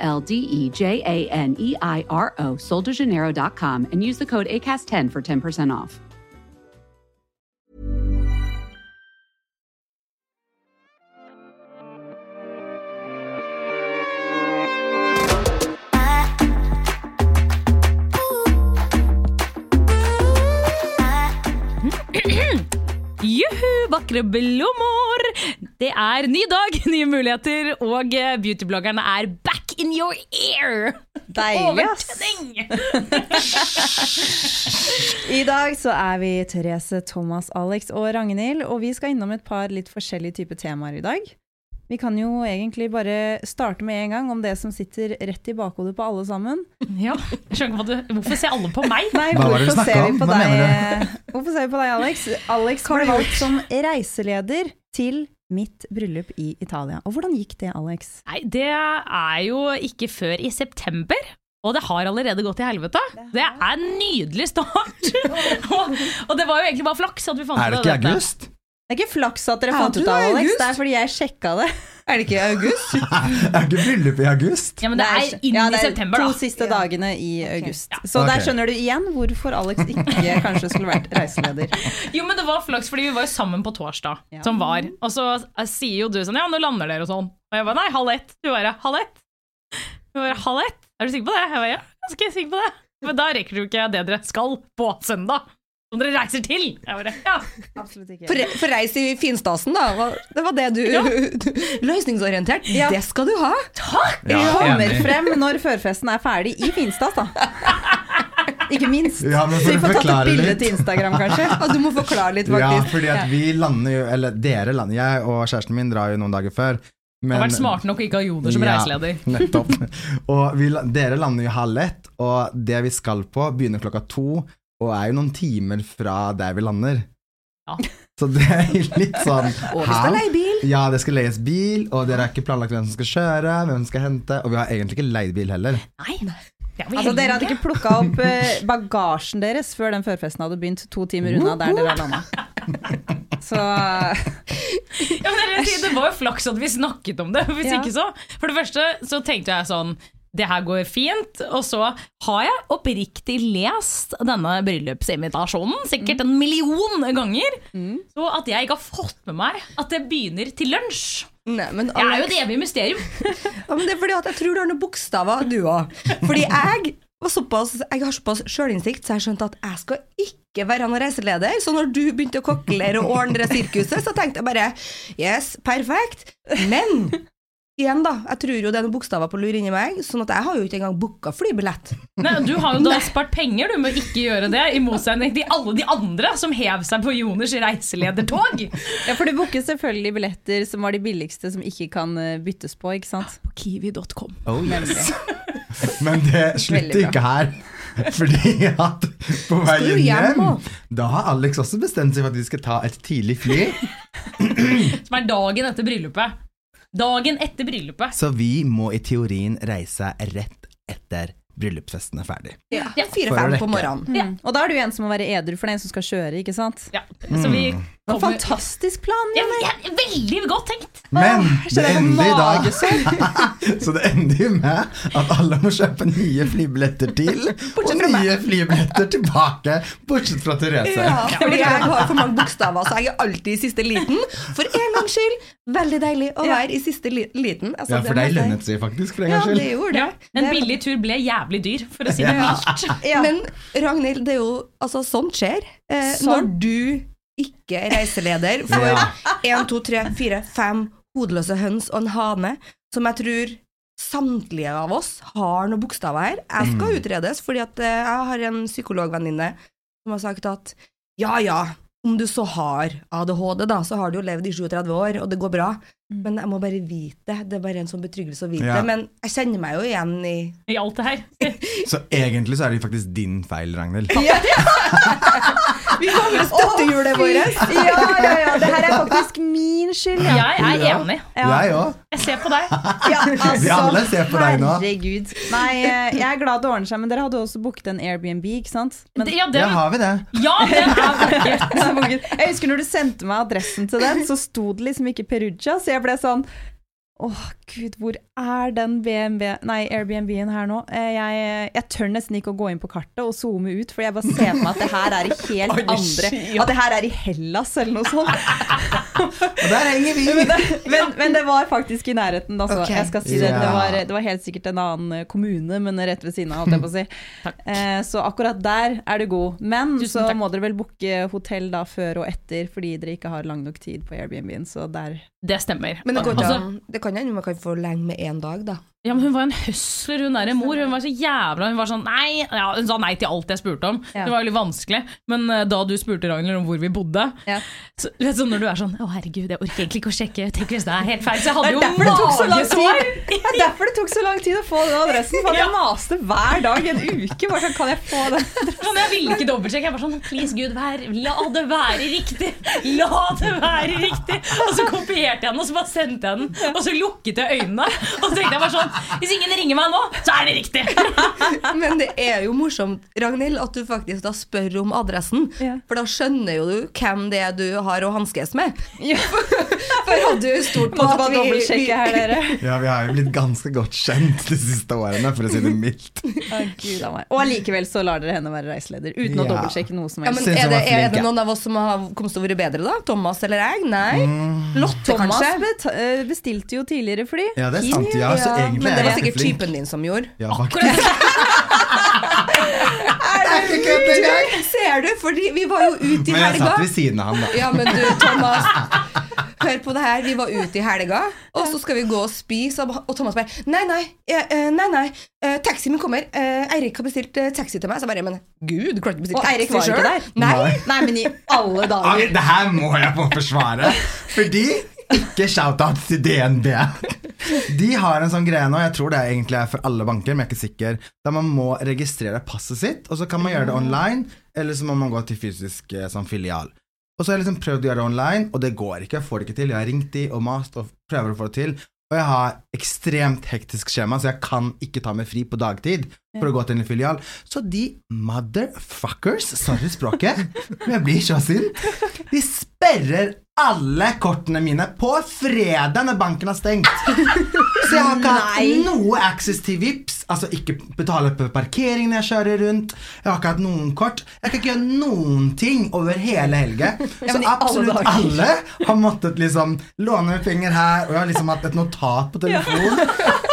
L D E J A N E I R O, soldejaneiro.com, and use the code ACAST10 for 10% off. Juhu, vakre blomster! Det er ny dag, nye muligheter, og eh, beautybloggerne er back in your ear! Deilig, ass. Overtenning! I dag så er vi Therese, Thomas, Alex og Ragnhild, og vi skal innom et par litt forskjellige typer temaer i dag. Vi kan jo egentlig bare starte med en gang om det som sitter rett i bakhodet på alle sammen. Ja, jeg skjønner ikke hva du, Hvorfor ser alle på meg? Nei, hvorfor ser vi på deg, Hvorfor ser vi på deg, Alex? Alex ble valgt som reiseleder til mitt bryllup i Italia. Og hvordan gikk det, Alex? Nei, det er jo ikke før i september. Og det har allerede gått til helvete. Det er en nydelig start! og, og det var jo egentlig bare flaks at vi fant Er det ikke dette. august? Det er ikke flaks at dere Ja, fant ut av det, Alex. Det er fordi jeg sjekka det. Er det ikke i august? Er ikke bryllup i august? Ja, men det er inn ja, det er september, to siste Ja. dagene i august. Så der skjønner du igjen hvorfor Alex ikke kanskje skulle vært reiseleder. Jo, men det var flaks, fordi vi var jo sammen på torsdag, Ja. som var. Og så eh, sier jo du sånn, ja, nå lander dere og sånn. Og jeg bare, nei, halv ett. Du bare, halv ett? Du bare, halv ett? Er du sikker på det? Jeg bare, ja, ganske sikker på det. Men da rekker du ikke det dere skal på søndag. Som dere reiser til. Jeg bare, ja. Absolutt ikke. For, for reis i finstasen, da. Det var det du Ja. Løsningsorientert. Ja. Det skal du ha! Takk! Vi kommer frem når førfesten er ferdig i finstas, da. Ikke minst. Ja, men for Så vi får tatt et bilde til Instagram, kanskje. Og du må forklare litt, faktisk. Ja, fordi at vi lander jo Eller dere lander Jeg og kjæresten min drar jo noen dager før. Men, har vært smart nok og ikke ha Joner som Ja. reiseleder. Nettopp. Og vi, dere lander jo halv ett, og det vi skal på, begynner klokka to, og er jo noen timer fra der vi lander. Ja. Så det er litt sånn Og det skal leie bil. Ja, det skal leies bil, og dere har ikke planlagt hvem som skal kjøre, hvem som skal hente, og vi har egentlig ikke leid bil heller. Nei, er Altså, dere hadde ikke plukka opp eh, bagasjen deres før den førfesten hadde begynt, to timer unna der dere landa. Så Ja, men det, det var jo flaks at vi snakket om det. Hvis Ja. ikke så For det første så tenkte jeg sånn det her går fint. Og så har jeg oppriktig lest denne bryllupsinvitasjonen sikkert en million ganger. Så at jeg ikke har fått med meg at det begynner til lunsj. Nei, men jeg er jo et evig mysterium. ja, men det er fordi at jeg tror du har noen bokstaver, du òg. Fordi jeg var såpass, jeg har såpass sjølinnsikt, så jeg skjønte at jeg skal ikke være noen reiseleder. Så når du begynte å kokkelere og ordne sirkuset, så tenkte jeg bare yes, perfekt. Men igjen, da. Jeg tror jo det er noen bokstaver på lur inni meg, sånn at jeg har jo ikke engang booka flybillett. Nei, du har jo da spart penger du med å ikke gjøre det, i motsetning til alle de andre som hev seg på Joners reiseledertog. Ja, for du booket selvfølgelig billetter som var de billigste som ikke kan eh, byttes på, ikke sant? På kiwi.com. Oh, yes. Men det slutter ikke her. Fordi at på veien hjem, da har Alex også bestemt seg for at vi skal ta et tidlig fly. Som er dagen etter bryllupet. Dagen etter bryllupet. Så vi må i teorien reise rett etter bryllupsfesten er ferdig. Ja, Fire-fem på morgenen. Ja. Mm. Og da er det jo en som må være edru, for det er en som skal kjøre, ikke sant? Ja, så vi Kommer- fantastisk plan, Ja, ja, veldig godt tenkt! Men det ender i dag. Så det ender jo med at alle må kjøpe nye flybilletter til, og nye flybilletter tilbake, bortsett fra Therese. Ja, fordi jeg har for mange bokstaver, så jeg er alltid i siste liten. For en gangs skyld, veldig deilig å være i siste liten. Altså, Ja, for deg lønnet seg faktisk, for en Ja, det gjorde det. En billig tur ble jævlig dyr, for å si det mildt. Ja. Men Ragnhild, det er jo altså sånt skjer. Eh, Sånn. Når du ikke er reiseleder for Ja. én, to, tre, fire, fem hodeløse høns og en hane, som jeg tror samtlige av oss har noen bokstaver her. Jeg skal Mm. utredes, fordi at eh, jeg har en psykologvenninne som har sagt at ja, ja, om du så har ADHD, da, så har du jo levd i 37 år, og det går bra. Men jeg må bare vite det. Det er bare en sånn betryggelse å vite Ja. Men jeg kjenner meg jo igjen i I alt det her. Så egentlig så er det faktisk din feil, Ragnhild. Vi mangler støttehjulet vårt! Ja, ja, ja. Det her er faktisk min skyld. Ja. Jeg er Ja. enig. Jeg òg. Jeg ser på deg. Ja, altså, Vi alle ser på deg nå. Herregud. Nei, eh, jeg er glad det ordner seg, men dere hadde også booket en Airbnb, ikke sant? Men, Ja, det, har vi det? ja, det er jeg husker når du sendte meg adressen til den, så sto det liksom ikke Perugia, så jeg ble sånn Åh, gud, hvor er den Airbnb-en her nå? Eh, Jeg, jeg tør nesten ikke å gå inn på kartet og zoome ut, for jeg bare ser for meg at det her er i helt andre At det her er i Hellas eller noe sånt. Og der henger vi! Men det, men, men det var faktisk i nærheten, altså. Okay. Jeg skal si det. Det var, det var helt sikkert en annen eh, kommune, men rett ved siden av, holdt jeg på å si. Eh, så akkurat der er det god. Men Tusen så takk. må dere vel booke hotell da før og etter, fordi dere ikke har lang nok tid på Airbnb-en, så der Det stemmer. Men det går ikke Altså. Det kan hende man kan forlenge med én dag, da. Ja, men Hun var en høsler, hun derre mor. Hun var så jævla Hun var sånn nei ja, Hun sa nei til alt jeg spurte om. Ja. Det var veldig vanskelig. Men uh, da du spurte Ragnhild om hvor vi bodde Ja. så, vet du, Når du er sånn Å, herregud, jeg orker egentlig ikke å sjekke. Tenk hvis det er helt feil. Så jeg hadde jo magesår! Det er derfor det tok så lang tid å få den adressen, for jeg maste hver dag en uke. Bare sånn, kan jeg få den? Sånn, jeg ville ikke dobbeltsjekke. Jeg var sånn Please, Gud, vær, la det være riktig! La det være riktig! Og så kopierte jeg den, og så bare sendte jeg den. Og så lukket jeg øynene. Og så tenkte jeg bare sånn Hvis ingen ringer meg nå, så er det riktig! Men det er jo morsomt, Ragnhild, at du faktisk da spør om adressen. Ja. For da skjønner jo du hvem det er du har å hanskes med. Ja. For hadde du stolt på at vi, vi, her, dere. Ja, vi har jo blitt ganske godt kjent de siste årene, for å si det mildt. Oh, Gud. Og allikevel så lar dere henne være reiseleder, uten å Ja. dobbeltsjekke noe som helst. Ja, er det, er det noen av oss som har kommet til å være bedre, da? Thomas eller jeg? Nei. Lotte, Thomas kanskje? beta- eh, bestilte jo tidligere fly. Ja, det er sant. Ja, så egentlig men det var sikkert typen din som gjorde. Ja, faktisk. Er! Ser du? Fordi vi var jo ute i helga. Men jeg helga. satt ved siden av han, da. Ja, men du, Thomas. Hør på det her. Vi var ute i helga, og så skal vi gå og spise. Og Thomas bare Nei, nei, eh, nei, nei. eh, taxien min kommer. Eh, Eirik har bestilt taxi til meg. Så jeg bare Men gud, du klarte ikke å bestille Eirik taxi var ikke der? Nei. Nei, men i alle dager. det her må jeg få forsvare. Fordi ikke shout-out til DNB. De har en sånn greie nå, jeg tror det egentlig er for alle banker, men jeg er ikke sikker, der man må registrere passet sitt, og så kan man gjøre det online, eller så må man gå til fysisk eh, sånn filial. Og så har jeg liksom prøvd å gjøre det online, og det går ikke. Jeg får det ikke til. Jeg har ringt de og mast og prøver å få det til. Og jeg har ekstremt hektisk skjema, så jeg kan ikke ta meg fri på dagtid for å gå til en filial. Så de motherfuckers, sorry språket, men jeg blir så sint, de sperrer alle kortene mine på fredag når banken har stengt. Så jeg har ikke hatt noe access til VIPs, altså ikke betale på parkering når jeg kjører rundt. Jeg har ikke hatt noen kort. Jeg kan ikke gjøre noen ting over hele helga. Så alle absolutt alle har måttet liksom låne penger her, og jeg har liksom hatt et notat på telefonen.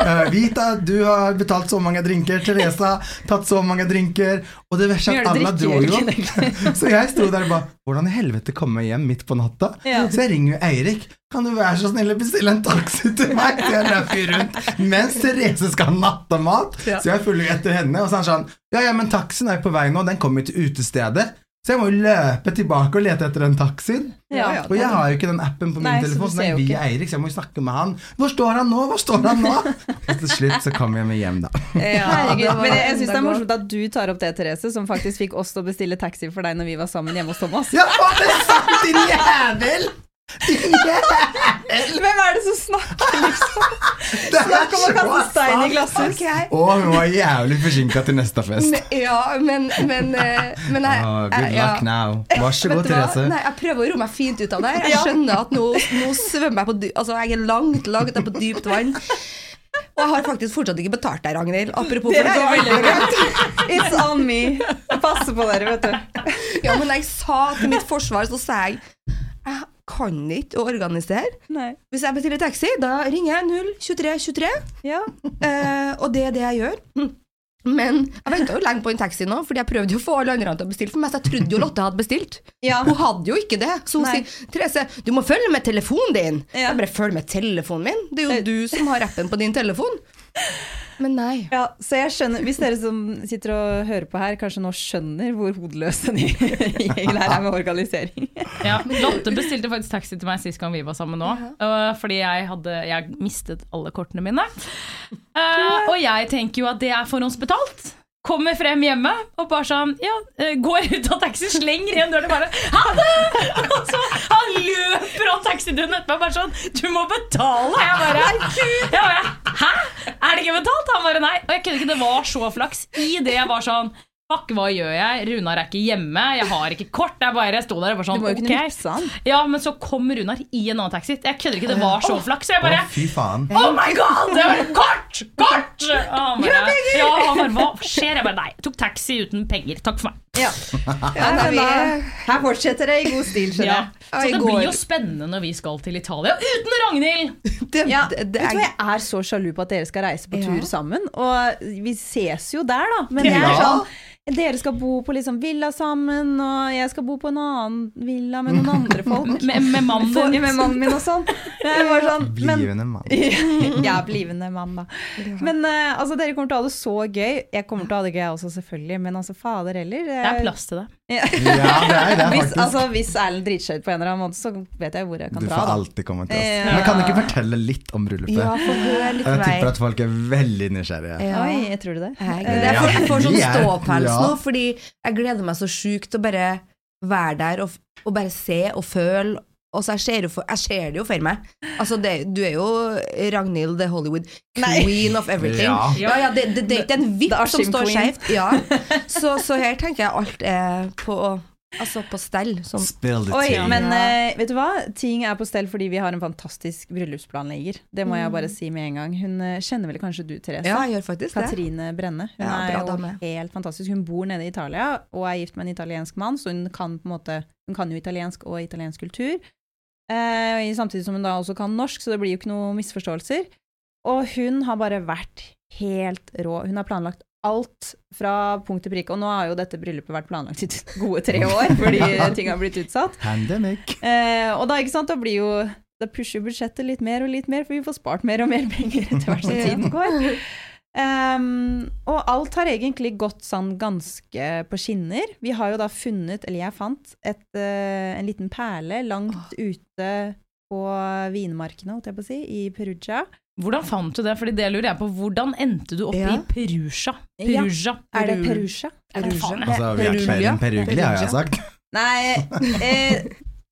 Uh, Vita, du har betalt så mange drinker. Teresa, tatt så mange drinker. Og det verste er at alle dro jo. Så jeg sto der og bare Hvordan i helvete komme hjem midt på natta? Ja. Så jeg ringer jo Eirik. Kan du være så snill å bestille en taxi til meg? Så jeg løper rundt mens Therese skal ha nattamat. Ja. Så jeg følger jo etter henne, og så er han sånn Ja, ja, men taxien er på vei nå, den kommer til utestedet. Så jeg må jo løpe tilbake og lete etter den taxien. Ja. Og jeg har jo ikke den appen på min Nei, telefon, så ser det er via. Eirik, så jeg må jo snakke med han. Hvor står han nå? Hvor står han nå? Og til slutt så kommer jeg meg hjem, da. Herregud, men jeg, jeg synes det er morsomt at du tar opp det, Therese, som faktisk fikk oss til å bestille taxi for deg når vi var sammen hjemme hos Thomas. Ja, var det sant, din jævel! Hvem er det som snakker, liksom? Det er Snakk om å kaste stein i glasshus. Okay. Og hun var jævlig forsinka til neste fest. Men- Ja, men Men, eh, men jeg, Oh, good jeg- ja. luck now. Vær så god? Therese. Nei, jeg prøver å roe meg fint ut av det. Jeg skjønner at nå, nå svømmer jeg på dy Altså, jeg er langt, langt på dypt vann. Og jeg har faktisk fortsatt ikke betalt deg, Ragnhild. Apropos Det er veldig greit. It's on me. Passe på dere, vet du. Ja, men jeg sa til mitt forsvar, så sa jeg jeg kan ikke å organisere. Nei. Hvis jeg bestiller taxi, da ringer jeg 02323, Ja. eh, og det er det jeg gjør. Men jeg venta jo lenge på en taxi nå, Fordi jeg prøvde jo å få alle andre til å bestille for meg. Så jeg trodde jo Lotte hadde bestilt. Ja. Hun hadde jo ikke det. Så hun Nei. sier Therese, du må følge med telefonen din. Ja. Jeg bare følg med telefonen min. Det er jo Eh. du som har appen på din telefon. Men nei. Ja, så jeg skjønner, Hvis dere som sitter og hører på her, kanskje nå skjønner hvor hodeløse den gjengen her er med organisering. Ja, Lotte bestilte faktisk taxi til meg sist gang vi var sammen nå. øh, fordi jeg hadde jeg mistet alle kortene mine. Uh, og jeg tenker jo at det er forhåndsbetalt. Kommer frem hjemme og bare sånn ja, eh, Går ut av taxi, slenger igjen døren og bare Ha det! Og så han løper av taxidøren etterpå og bare sånn Du må betale! Jeg bare, jeg bare Hæ? Er det ikke betalt? Han bare nei. Og jeg kunne ikke, det var så flaks. I det jeg var sånn Fuck, hva gjør jeg? Runar er ikke hjemme, jeg har ikke kort. Jeg bare sto der og var sånn ok. Ja, men så kom Runar i en annen taxi. Jeg kødder ikke, det var så flaks. Så jeg bare fy faen. Oh my god! Det var kort! Kort! Bare, ja, han bare Hva skjer? Jeg bare Nei, tok taxi uten penger. Takk for meg. Ja. Ja, da, vi, Her fortsetter det i god stil, skjønner Ja. Så det blir jo spennende når vi skal til Italia uten Ragnhild! det, Ja, det, det, er, Jeg er så sjalu på at dere skal reise på Ja. tur sammen. Og vi ses jo der, da. Men jeg er sånn dere skal bo på liksom villa sammen, og jeg skal bo på en annen villa med noen andre folk. Med, med mannen For, med mannen min og sånn. Jeg var sånn Blivende mann. ja, blivende mann, da. Men uh, altså, dere kommer til å ha det så gøy. Jeg kommer til å ha det gøy også, selvfølgelig, men altså, fader heller. Det er plass til det. Ja, det er det, Hvis, altså, hvis Erlend driter seg ut på en eller annen måte, så vet jeg hvor jeg kan Du dra. får Da. alltid komme til oss. Ja. Men kan du ikke fortelle litt om bryllupet? ja, for litt Jeg tipper at folk er veldig nysgjerrige. Ja. Oi, jeg tror du det? Jeg, Eh, jeg, får, jeg får sånn ståpels ja. nå, fordi jeg gleder meg så sjukt til å bare være der og, og bare se og føle. Og så jeg ser, jo for, jeg ser det jo for meg. Altså det, du er jo Ragnhild the Hollywood queen of everything. Ja. Ja, ja, det, det, det er ikke en vipp som står skjevt. Ja. Så, så her tenker jeg alt er på, altså på stell. Sånn. Spill the Oi, tea. men eh, vet du hva? Ting er på stell fordi vi har en fantastisk bryllupsplanlegger. Det må jeg bare si med en gang. Hun eh, kjenner vel kanskje du, Therese? Ja, jeg gjør faktisk det. Katrine Brenne. Hun Ja, er jo dame. helt fantastisk. Hun bor nede i Italia og er gift med en italiensk mann, så hun kan på en måte Hun kan jo italiensk og italiensk kultur. Eh, samtidig som hun da også kan norsk, så det blir jo ikke noen misforståelser. Og hun har bare vært helt rå. Hun har planlagt alt fra punkt til prikke. Og nå har jo dette bryllupet vært planlagt i gode tre år, fordi ting har blitt utsatt. Pandemic. Eh, og da, ikke sant, da blir jo Da pusher budsjettet litt mer og litt mer, for vi får spart mer og mer penger etter hvert som tiden går. Ehm, og alt har egentlig gått sånn ganske på skinner. Vi har jo da funnet, eller jeg fant, et, uh, en liten perle langt ute på vinmarkene, holdt jeg på å si, i Perugia. Hvordan fant du det? Fordi det lurer jeg på. Hvordan endte du opp Ja. i Perugia? Ja. Perugia. Er det Perugia? Perugia? Ja, Altså, vi er ikke mer enn Perugli, har jeg sagt. Nei, eh,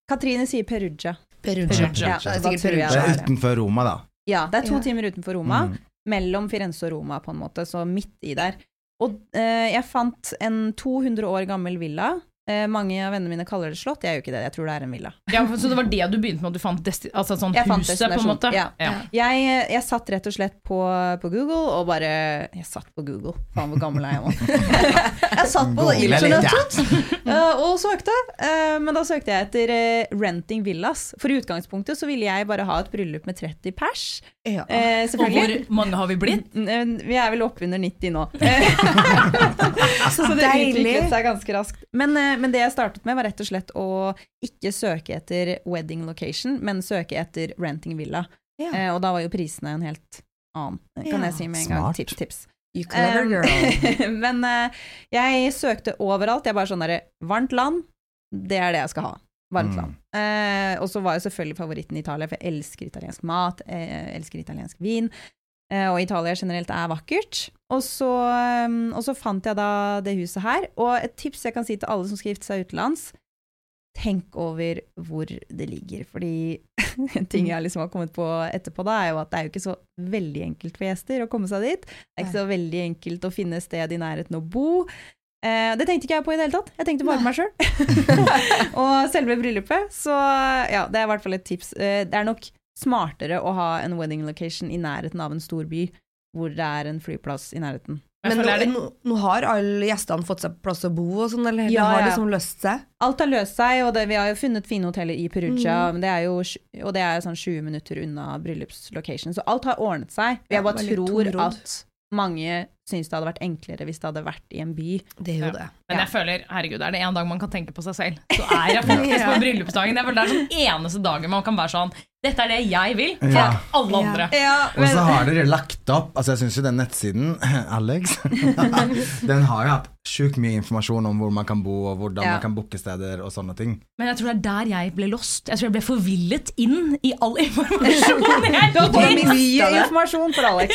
Katrine sier Perugia. Perugia. Perugia. Ja, Det er sikkert tror Det er utenfor Roma, da. Ja, det er to Ja. timer utenfor Roma. Mm. Mellom Firenze og Roma, på en måte, så midt i der. Og eh, jeg fant en 200 år gammel villa. Eh, mange av vennene mine kaller det slott, jeg gjør ikke det, jeg tror det er en villa. Ja, så det var det du begynte med, at du fant desti altså sånn Jeg huset, på en måte? ja. Ja. Jeg, jeg satt rett og slett på, på Google og bare Jeg satt på Google, faen hvor gammel er jeg nå? jeg satt på internettet eh, og søkte, eh, men da søkte jeg etter renting villas. For i utgangspunktet så ville jeg bare ha et bryllup med 30 pers. Ja. Eh, Og hvor mange har vi blitt? Vi er vel oppunder 90 nå. så det deilig. utviklet seg ganske raskt. Men, men det jeg startet med, var rett og slett å ikke søke etter wedding location, men søke etter renting villa. Ja. Eh, og da var jo prisene en helt annen, kan Ja. jeg si med en gang. Tips, tips. You clever girl. men eh, jeg søkte overalt. Jeg bare sånn derre Varmt land, det er det jeg skal ha. Varmt Mm. land. Eh, og så var jo selvfølgelig favoritten Italia, for jeg elsker italiensk mat, eh, jeg elsker italiensk vin. Eh, og Italia generelt er vakkert. Og så, eh, og så fant jeg da det huset her. Og et tips jeg kan si til alle som skal gifte seg utenlands, tenk over hvor det ligger. Fordi en ting jeg liksom har kommet på etterpå, da, er jo at det er jo ikke så veldig enkelt for gjester å komme seg dit. Det er ikke så veldig enkelt å finne sted i nærheten å bo. Eh, det tenkte ikke jeg på i det hele tatt. Jeg tenkte bare på meg sjøl. og selve bryllupet. Så ja, det er i hvert fall et tips. Eh, det er nok smartere å ha en wedding location i nærheten av en stor by, hvor det er en flyplass i nærheten. Men nå, nå, nå har alle gjestene fått seg plass å bo og sånn, eller Ja, det har liksom løst seg? Alt har løst seg, og det, vi har jo funnet fine hoteller i Perugia, Mm. men det er jo, og det er sånn 20 minutter unna bryllupslocation. Så alt har ordnet seg. Jeg bare tror at mange synes det hadde vært enklere hvis det hadde vært i en by. Det er jo Ja. det. Men jeg føler, herregud, er det en dag man kan tenke på seg selv, så er jeg faktisk på bryllupsdagen. Jeg føler det er den eneste dagen man kan være sånn Dette er det jeg vil, for Ja. alle andre. Og så har dere lagt opp Altså jeg syns jo den nettsiden, Alex, den har jo hatt sjukt mye informasjon om hvor man kan bo, og hvordan Ja. man kan booke steder og sånne ting. Men jeg tror det er der jeg ble lost. Jeg tror jeg ble forvillet inn i all informasjon. jeg var Mye informasjon for Alex.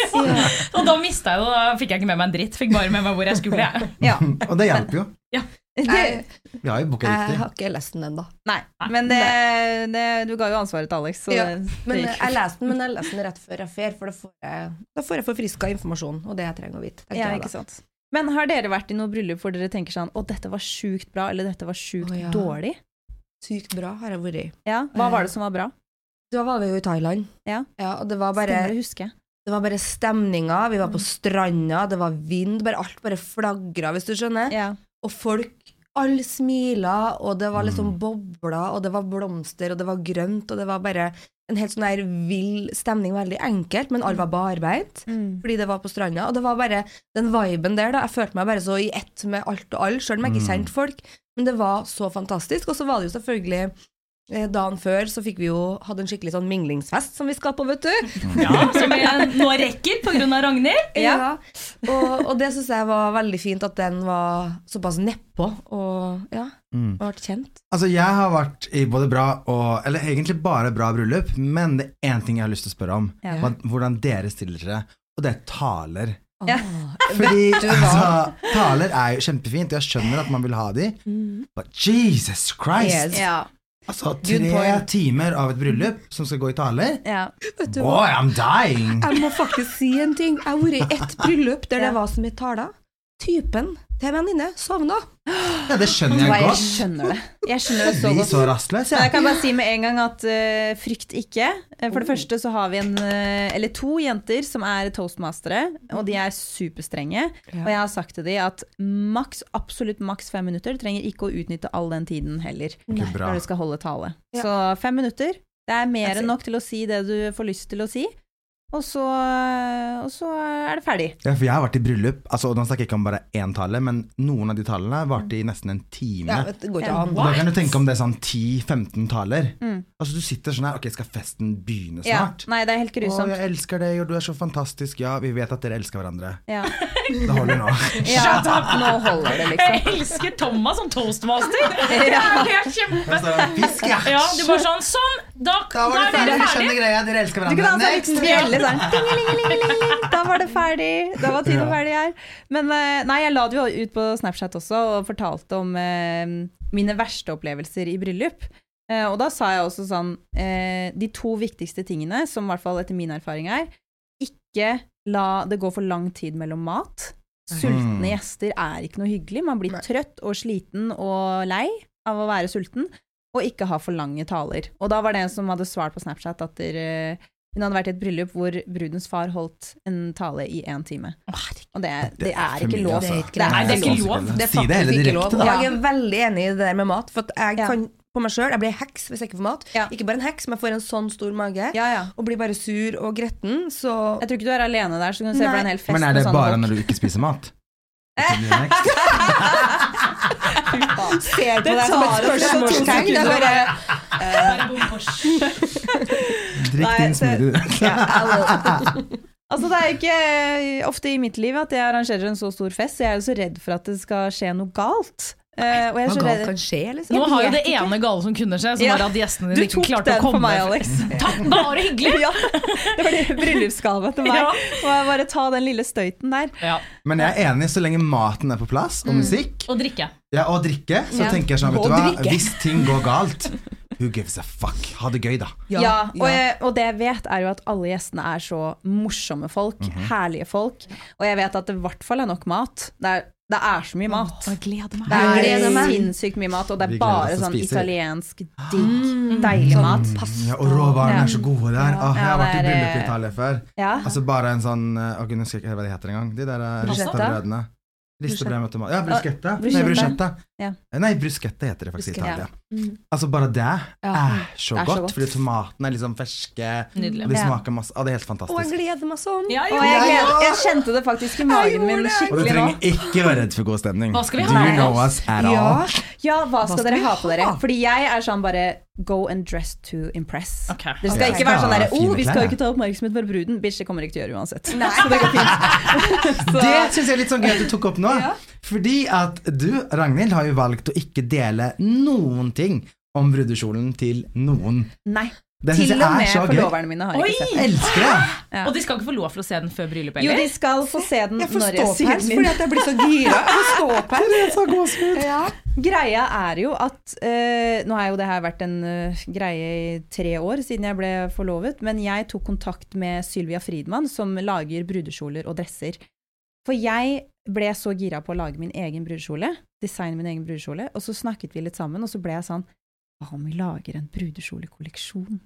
Og da mista jeg det, da fikk jeg ikke med meg en dritt. Fikk bare med meg hvor jeg skulle. Jeg. Ja. Og det hjelper jo. Jeg, Vi har jeg har ikke lest den ennå. Nei, men det, det, du ga jo ansvaret til Alex, så Ja, det, Men det eh, gikk jeg leste den, men jeg leste den rett før jeg fer, for da får jeg, da får jeg forfriska informasjon, og det jeg trenger å vite. Ja, ikke sant. Men har dere vært i noe bryllup hvor dere tenker sånn Å, dette var sjukt bra, eller dette var sjukt oh, ja. dårlig? Sykt bra har jeg vært i. Ja, Hva var det som var bra? Da var vi jo i Thailand, Ja. og det var bare Stemmer husker jeg. Det var bare stemninga, vi var på stranda, det var vind, bare alt bare flagra, hvis du skjønner. Ja. Og folk, alle smila, og det var liksom Mm. bobler, og det var blomster, og det var grønt, og det var bare en helt sånn der vill stemning, veldig enkelt, men alle var barbeint. Mm. Fordi det var på stranda, og det var bare den viben der, da. Jeg følte meg bare så i ett med alt og alle, sjøl om jeg ikke Mm. kjente folk. Men det var så fantastisk. Og så var det jo selvfølgelig Dagen før så fikk vi jo hatt en skikkelig sånn minglingsfest som vi skal på, vet du. Ja, som jeg nå rekker pga. Ragnhild. Ja. Og, og det syns jeg var veldig fint at den var såpass nedpå, og ja, Mm. og ble kjent. Altså Jeg har vært i både bra og Eller egentlig bare bra bryllup, men det er én ting jeg har lyst til å spørre om. Ja. Hvordan dere stiller dere, og det er taler. Ja. Fordi altså, taler er jo kjempefint, og jeg skjønner at man vil ha de, but Jesus Christ! Yes. Ja. Altså tre timer av et bryllup som skal gå i taler. ja. Vet du hva? Boy, I'm dying! Jeg må faktisk si en ting. Jeg har vært i ett bryllup der det var så mye taler. Typen til en venninne sovna. Ja, det skjønner jeg godt. Jeg skjønner det. Jeg skjønner det så godt. så rastløs, Men jeg jeg. kan bare si med en gang at uh, frykt ikke. Eh, For det første så har vi en, uh, eller to jenter som er toastmastere, og de er superstrenge. Og jeg har sagt til dem at maks, absolutt maks fem minutter. Du trenger ikke å utnytte all den tiden heller når du skal holde tale. Så fem minutter, det er mer enn nok til å si det du får lyst til å si. Og så, og så er det ferdig. Ja, for jeg har vært i bryllup, altså, og nå snakker jeg ikke om bare én tale, men noen av de talene varte i nesten en time. Ja, det går ikke an. Da kan du tenke om det er sånn 10-15 taler. Mm. Altså Du sitter sånn her, ok, skal festen begynne snart? Ja. Nei, det er helt Å, jeg elsker deg, og du er så fantastisk. Ja, vi vet at dere elsker hverandre. Ja. Det holder nå. ja, nå holder det, liksom. Jeg elsker Thomas som toastmaster. Det er kjempe... En fisk, ja. Ja, du bare sånn Sånn, da, Da var det da er ferdig, ferdig. skjønner greia, dere elsker Du ha hverandre. En sånn tingelingelingeling, Da var det ferdig. Da var tiden Ja. ferdig her. Men eh, nei, jeg la det jo ut på Snapchat også og fortalte om eh, mine verste opplevelser i bryllup. Eh, og da sa jeg også sånn eh, De to viktigste tingene, som i hvert fall etter min erfaring er, ikke la det gå for lang tid mellom mat. Sultne Mm. gjester er ikke noe hyggelig. Man blir Nei. trøtt og sliten og lei av å være sulten. Og ikke ha for lange taler. Og da var det en som hadde svart på Snapchat at der, hun hadde vært i et bryllup hvor brudens far holdt en tale i én time. Og det, det, Det er ikke lov. Det er ikke det er lov. Det er faktisk ikke lov. Og jeg er veldig enig i det der med mat, for at jeg kan på meg sjøl Jeg blir heks hvis jeg ikke får mat. Ja. Ikke bare en heks, men jeg får en sånn stor mage. Ja, ja. Og blir bare sur og gretten, så Jeg tror ikke du er alene der, så du kan se for deg en hel fest Men er det bare folk. når du ikke spiser mat? Ser på deg som et spørsmålstegn. Det er bare Drikk din smoothie. Altså, det er ikke ofte i mitt liv at jeg arrangerer en så stor fest, så jeg er jo så redd for at det skal skje noe galt. Eh, og jeg er Hva galt kan skje, liksom? Nå har jo det ene gale som kunne skje, som Ja. var at gjestene Du dine ikke tok klarte den å komme. for meg, Alex. Takk, bare hyggelig! Ja, det var det bryllupsgave til meg. Ja. Og jeg bare ta den lille støyten der. Ja. Men jeg er enig, så lenge maten er på plass, og musikk, Og drikke. ja, og drikke, så Ja. tenker jeg sånn, vet du hva, hvis ting går galt, who gives a fuck? Ha det gøy, da. Ja, og, jeg, og det jeg vet er jo at alle gjestene er så morsomme folk, Mhm. herlige folk. Og jeg vet at det i hvert fall er nok mat. Det er, det er så mye mat. Åh. Det er sinnssykt mye mat, og det er bare sånn italiensk, digg, deilig mat. Ja, og råvarene Ja. er så gode der. Åh, jeg har Ja, vært i bryllup i eh, Italia før. Ja. Altså bare en sånn Å, gud, jeg husker ikke hva de heter engang. De der ristabrødene. Pasta? Ristebrød med tomat. Ja, bruschetta. Nei, bruschetta. Ja. Nei, bruschetta heter det faktisk i. Italia. Mm. Altså, bare det er så Det er så godt, godt. fordi tomatene er liksom ferske. Nydelig. Og de smaker masse. Å, det er helt fantastisk. Og jeg gleder meg sånn. Ja, jo. jeg, gleder, jeg kjente det faktisk i magen min skikkelig nå. Og du trenger ikke være redd for god stemning. Hva skal vi Do ha you med know us at Ja. all? Ja, hva skal skal dere ha på dere? Fordi jeg er sånn bare go and dress to impress. Okay. Det skal okay. ikke være sånn derre oh, vi skal jo ikke ta oppmerksomhet for bruden. Bitch, det kommer ikke til å gjøre uansett. Nei. Så det går fint. Så, Det syns jeg er litt sånn gøy at du tok opp nå. Fordi at du, Ragnhild, har jo valgt å ikke dele noen ting om brudekjolen til noen. nei. Det Til og med forloverne mine har Oi! ikke sett den. elsker det! Ja. Og de skal ikke få lov til å se den før bryllupet, Jo, de skal få se den Jeg når jeg sier ståpels den fordi at jeg blir så gira. Ståpels. Ja. Greia er jo at uh, Nå har jo det her vært en uh, greie i tre år siden jeg ble forlovet, men jeg tok kontakt med Sylvia Friedmann, som lager brudekjoler og dresser. For jeg ble så gira på å lage min egen brudekjole, designe min egen brudekjole, og så snakket vi litt sammen, og så ble jeg sånn Hva om vi lager en brudekjolekolleksjon?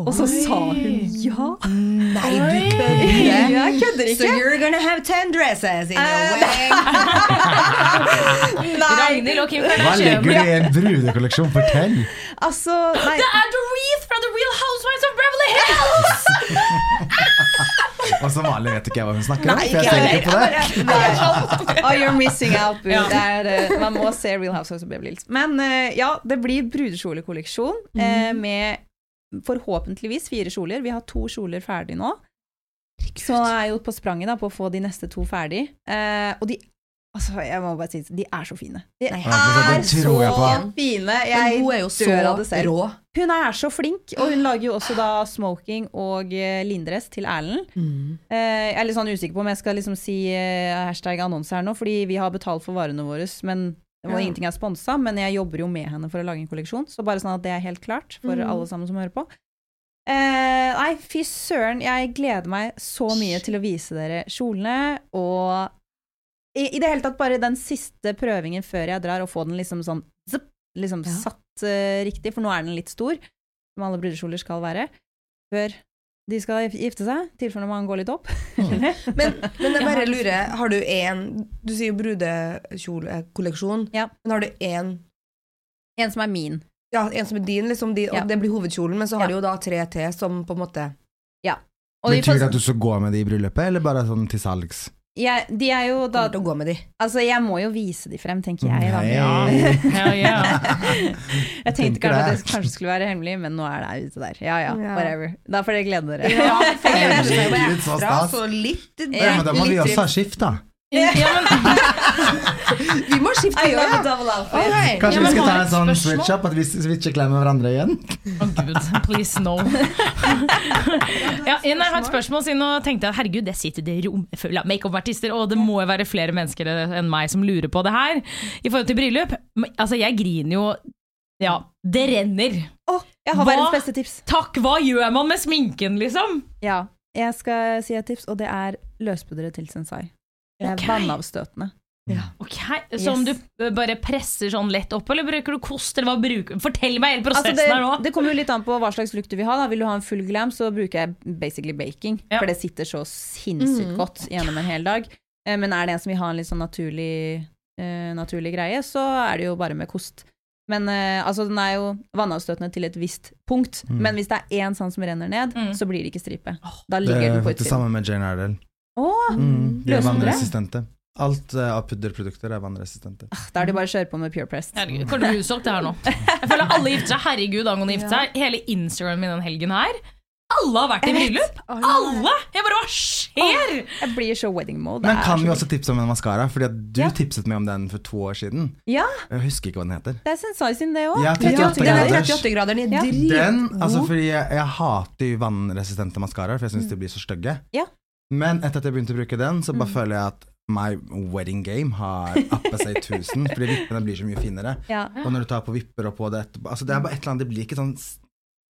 Og så sa hun ja. Nei, du Oi. kødder. Jeg kødder So ikke. you're gonna have ten dresses in your way. wedding. Nei, Ragnhild og Kim Hva legger du i en brudekolleksjon? Fortell! altså nei. Det er The Wreath fra The Real Housewives of Beverly Hills! Og som vanlig vet ikke jeg hva hun snakker om, for jeg ser ikke på det. Nei. Oh, you're missing out, boo. Ja. Det er, eh, man må se Real Housewives of Beverly Hills. Men eh, ja, det blir brudekjolekolleksjon eh, med forhåpentligvis fire kjoler. Vi har to kjoler ferdig nå. Så jeg er jo på spranget da, på å få de neste to ferdig. Eh, og de Altså, jeg må bare si de er så fine. De Nei. Er så fine. Jeg hun er jo så dør av det selv. rå. Hun er så flink, og hun lager jo også da smoking og eh, lindress til Erlend. Eh, jeg er litt sånn usikker på om jeg skal liksom si eh, hashtag annonse her nå, fordi vi har betalt for varene våre, men og Ja. ingenting er sponsa, men jeg jobber jo med henne for å lage en kolleksjon, så bare sånn at det er helt klart for Mhm. alle sammen som hører på. Eh, nei, fy søren, jeg gleder meg så mye til å vise dere kjolene, og i, i det hele tatt bare den siste prøvingen før jeg drar, og få den liksom sånn zup, liksom Ja. satt uh, riktig, for nå er den litt stor, som alle brudekjoler skal være, før de skal gifte seg, i tilfelle man går litt opp. Men, men jeg bare lurer, har du én Du sier jo brudekjolekolleksjon, Ja. men har du én En som er min. ja, en som er din, liksom, din, Ja. og det blir hovedkjolen, men så har Ja. du jo da tre til som på en måte Og de, Betyr det at du skal gå med de i bryllupet, eller bare sånn til salgs? Jeg, de er jo da kommer til å gå med de. Altså, jeg må jo vise de frem, tenker jeg. Da. Ja. Jeg tenkte kanskje at det. det kanskje skulle være hemmelig, men nå er det ute der. Ja ja, whatever. Da får dere glede dere. Ja, for jeg jeg, jeg, jeg, jeg, jeg, jeg, så litt Ja, men da må vi også ha skift, da. Ja men, Vi må skifte I love a øye! double outfit. Ok. Kanskje Ja, vi men skal har ta en et sånn spørsmål? switch up, at vi switcher klær med hverandre igjen? Å gud, please no. ja, jeg har et spørsmål siden nå tenkte jeg herregud, det sitter det rom full av makeup-artister, og det må jo være flere mennesker enn meg som lurer på det her. I forhold til bryllup, men, altså jeg griner jo Ja, det renner. Å, jeg har Hva? verdens beste tips. Takk, hva gjør man med sminken, liksom? Ja, jeg skal si et tips, og det er løspudderet til Sensai. Det er okay. vannavstøtende. Ok, Som Yes. du bare presser sånn lett opp, eller bruker du kost? Eller hva bruker Fortell meg hele prosessen Altså det, her nå. det kommer jo litt an på hva slags lukt du vil ha. Da. Vil du ha en full glam, så bruker jeg basically baking. Ja. For det sitter så sinnssykt Mhm. godt gjennom en hel dag. Eh, Men er det en som vil ha en litt sånn naturlig, uh, naturlig greie, så er det jo bare med kost. Men uh, altså, den er jo vannavstøtende til et visst punkt. Mm. Men hvis det er én sånn som renner ned, Mm. så blir det ikke stripe. Da ligger det, den på faktisk Det samme med Jane Iredale. Å, Mm, de er vannresistente. Alt uh, av pudderprodukter er vannresistente. da er det bare å kjøre på med Pure Pressed. Herregud, Kommer utsolgt det her nå? Jeg føler alle gifter seg. Herregud, angående gifte seg. Hele Instagram min den helgen her. Alle har vært i bryllup! Alle! Jeg bare, hva skjer? Jeg blir så wedding mode. Men kan vi også tipse om en maskara? Fordi at du Ja. tipset meg om den for to år siden. Ja, Jeg husker ikke hva den heter. det er Sensai det òg. Ja, 38 Ja, den er graders. 38 grader, den er Ja. Den, altså fordi jeg, jeg hater vannresistente maskaraer, for jeg syns de blir så stygge. Ja. Men etter at jeg begynte å bruke den, så bare Mm. føler jeg at my wedding game har appa seg i tusen, fordi vippene blir så mye finere. Ja. Og når du tar på vipper og på det etterpå Altså det er bare et eller annet, det blir ikke sånn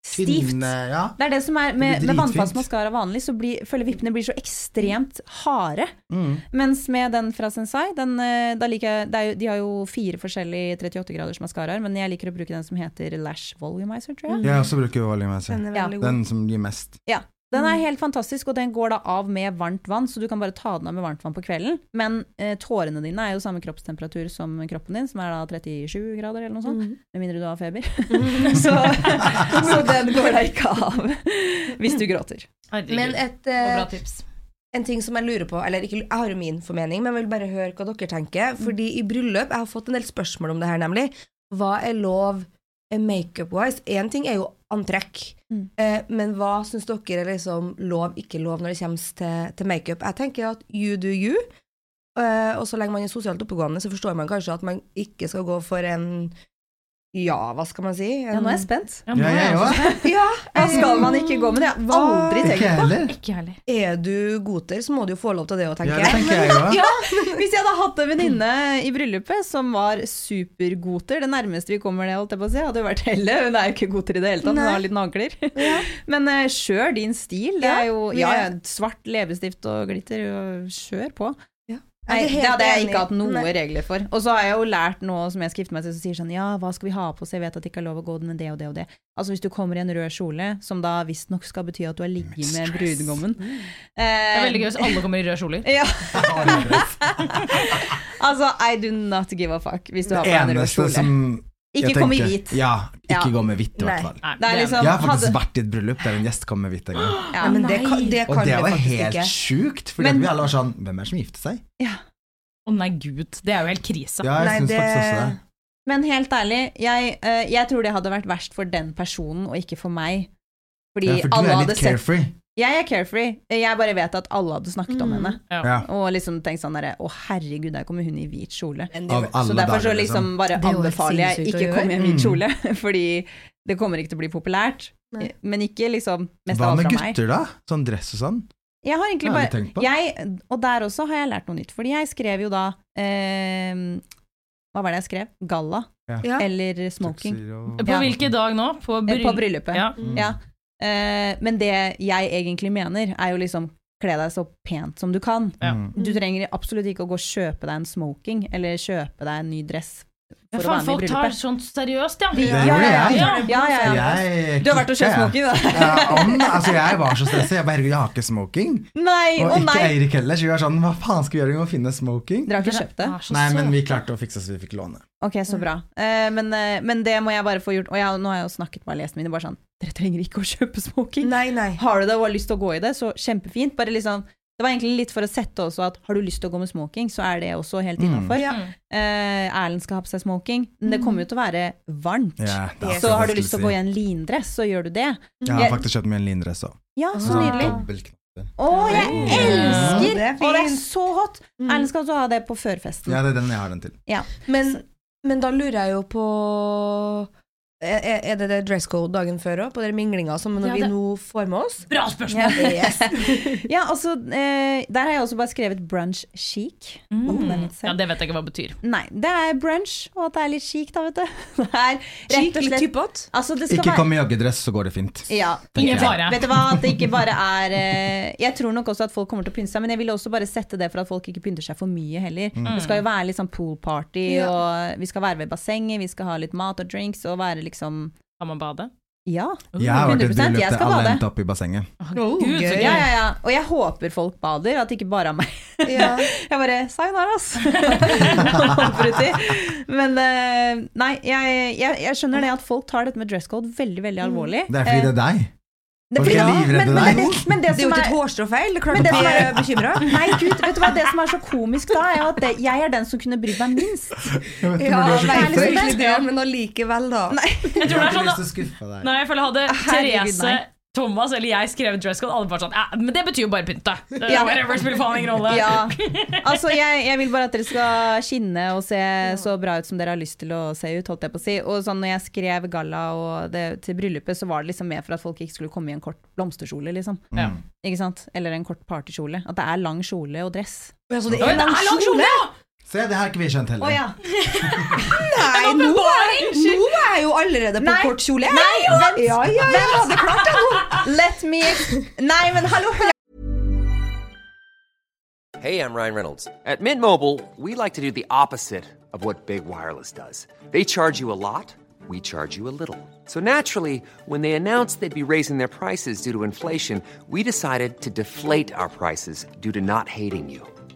Stivt. tynne Ja. Det er det som er Med, med vannfast maskara vanlig, så blir, føler vippene blir så ekstremt harde. Mm. Mens med den fra Sensai, den, eh, da liker jeg, det er jo, de har jo fire forskjellige 38 graders maskaraer, men jeg liker å bruke den som heter Lash Volumizer, tror jeg. Jeg også bruker volumizer. Den er Ja. god. Den som gir mest. Den er helt fantastisk, og den går da av med varmt vann, så du kan bare ta den av med varmt vann på kvelden. Men eh, tårene dine er jo samme kroppstemperatur som kroppen din, som er da 37 grader eller noe sånt. Med mindre du har feber. så, så den går da ikke av hvis du gråter. Men et, eh, tips. en ting som jeg lurer på, eller ikke, jeg har jo min formening, men jeg vil bare høre hva dere tenker. Fordi i bryllup, jeg har fått en del spørsmål om det her, nemlig. Hva er lov makeup-wise? Én ting er jo antrekk, Mm. eh, men hva syns dere er liksom lov, ikke lov når det kommer til, til makeup? Jeg tenker at you do you. Eh, og så lenge man er sosialt oppegående, så forstår man kanskje at man ikke skal gå for en Ja, hva skal man si? Ja, nå er jeg spent. Ja, Ja, jeg jeg også- òg. Ja, Hva skal man ikke gå med? Det har aldri tenkt på. det. Ikke heller. Er du goter, så må du jo få lov til det òg, tenker Ja, det tenker jeg også. Ja, hvis jeg hadde hatt en venninne i bryllupet som var supergoter, det nærmeste vi kommer det, holdt jeg på å si, hadde jo vært Helle. Hun er jo ikke goter i det hele tatt, hun har litt nagler. Ja. Men uh, din stil. Det er jo ja, ja, svart leppestift og glitter, og kjør på. Nei, det hadde jeg ikke hatt noe Nei. regler for. Og så har jeg jo lært noe som jeg skal gifte meg til, som sier sånn ja, hva skal vi ha på oss, jeg vet at det ikke er lov å gå med det og det og det. Altså hvis du kommer i en rød kjole, som da visstnok skal bety at du har ligget med brudgommen. Det er veldig gøy hvis alle kommer i røde kjoler. Ja. altså, I do not give a fuck hvis du har på deg en rød eneste kjole. som Ikke kom i hvit. Ja, ikke Ja. gå med hvitt i hvert fall. Nei, er liksom- Jeg har faktisk hadde- vært i et bryllup der en gjest kom med hvitt en gang. Ja. Ja, men det kan, det Og det var helt ikke. sjukt, fordi Men- vi alle var sånn Hvem er det som gifter seg? Å nei, gud. Det er jo helt krise. Ja, jeg Nei, synes det- faktisk også det. Men helt ærlig, jeg, eh, jeg tror det hadde vært verst for den personen, og ikke for meg. Fordi Ja, for du alle er hadde carefree. sett. Jeg er carefree. Jeg bare vet at alle hadde snakket om Mm. henne. Ja. Og liksom tenkt sånn derre Å, herregud, der kommer hun i hvit kjole. Av alle Så derfor så dager, liksom bare Det er jo anbefaler jeg sinnssykt å ikke gjøre. komme i en hvit Mm. kjole, fordi det kommer ikke til å bli populært. Nei. Men ikke liksom mest Hva av alt med fra meg. gutter, da? Sånn dress og sånn? Jeg har Det egentlig har jeg bare tenkt på. jeg, Og der også har jeg lært noe nytt. Fordi jeg skrev jo da eh, Hva var det jeg skrev? Galla. Ja. Eller smoking. Tuxedo. På Ja. hvilken dag nå? På, Eh, bryll På bryllupet. Ja. Mm. Ja. Eh, men det jeg egentlig mener, er jo liksom kle deg så pent som du kan. Ja. Mm. Du trenger absolutt ikke å gå og kjøpe deg en smoking, eller kjøpe deg en ny dress Ja, faen, være med folk tar sånt seriøst, ja. Det Ja, gjorde ja, jeg. ja. Ja. Jeg Du har vært og kjøpt smoking, da? Ja, om, altså jeg var så stressa. Jeg bare herregud, jeg har ikke smoking. Nei, Og ikke nei! Eirik heller, så vi var sånn hva faen skal vi gjøre? Vi må finne smoking. Dere har ikke kjøpt det? Nei, men vi klarte å fikse så vi fikk låne. Ok, så bra. Uh, men, uh, men det må jeg bare få gjort. Og jeg, nå har jeg jo snakket med alle gjestene mine, bare sånn Dere trenger ikke å kjøpe smoking. Nei, nei. Har du det og har lyst til å gå i det, så kjempefint. Bare liksom det var egentlig litt for å sette også at har du lyst til å gå med smoking, så er det også helt Mm. innafor. Ja. Eh, Erlend skal ha på seg smoking, men det kommer jo til å være varmt. Ja, Så har du lyst til å gå i en lindress, så gjør du det. Jeg har faktisk kjøpt meg en lindress òg. Ja, så nydelig. Dobbeltknapper. Å, jeg Mm. elsker! Det Og det er så hot! Erlend skal også ha det på førfesten. Ja, det er den jeg har den til. Men, men da lurer jeg jo på Er, er det det dress code dagen før òg, på den minglinga som Ja, vi nå får med oss? Bra spørsmål! Yes. Ja, altså, eh, der har jeg også bare skrevet brunch chic. Mm. Litt Ja, det vet jeg ikke hva det betyr. Nei, det er brunch, og at det er litt chic, da, vet du. Det er rett Chic, og litt slett typete. Altså, det skal Ikke være kom i joggedress, så går det fint. ja, Ingen fare. Vet du hva, at det ikke bare er eh, Jeg tror nok også at folk kommer til å pynte seg, men jeg vil også bare sette det for at folk ikke pynter seg for mye heller. Det skal jo være litt sånn poolparty, Ja. og vi skal være ved bassenget, vi skal ha litt mat og drinks, og være liksom Kan man bade? Ja. Jeg har vært i et 100%, bryllup jeg der skal alle bade. endte opp i bassenget. Oh, Gud, så gøy. gøy. Ja, ja, ja. Og jeg håper folk bader, at det ikke bare er meg. Ja. Jeg bare Sayonara, ass. Hopper uti. Men eh, nei, jeg, jeg, jeg skjønner det at folk tar dette med dress code veldig, veldig alvorlig. Det er fordi det er deg. Det fordi- livredde men, men, deg. men det Det er jo som ikke et feil. Det klart Men det som er- bekymra. Nei, gud, vet du hva det som er så komisk da, er jo at det, jeg er den som kunne brydd meg minst. Jeg vet Ja, det er liksom nei, det, men allikevel, da. Jeg tror det er sånn deg. Nei, jeg føler hadde Herregud, Therese, nei. Thomas eller jeg skrev dress code, alle bare sånn Ja, men det betyr jo bare pynte. Ja. Whatever spiller faen ingen rolle. Ja, altså jeg, jeg vil bare at dere skal skinne og se så bra ut som dere har lyst til å se ut, holdt jeg på å si. Og sånn når jeg skrev galla og det, til bryllupet, så var det liksom mer for at folk ikke skulle komme i en kort blomsterkjole, liksom. Ja. Mm. Ikke sant? Eller en kort partykjole. At det er lang kjole og dress. Ja, så det Oi, er det er lang kjole! Ja! Se, det har ikke vi skjønt heller. Å ja. Nei, nå er, nå er jeg jo allerede på Nei. kort kjole. Nei, vent! Ja, ja, ja, det er klart det. nå. Let me Nei, men hallo! Hey, I'm Ryan Reynolds. At Mint Mobile, we like to do the opposite of what Big Wireless does. They charge you a lot, we charge you a little. So naturally, when they announced they'd be raising their prices due to inflation, we decided to deflate our prices due to not hating you.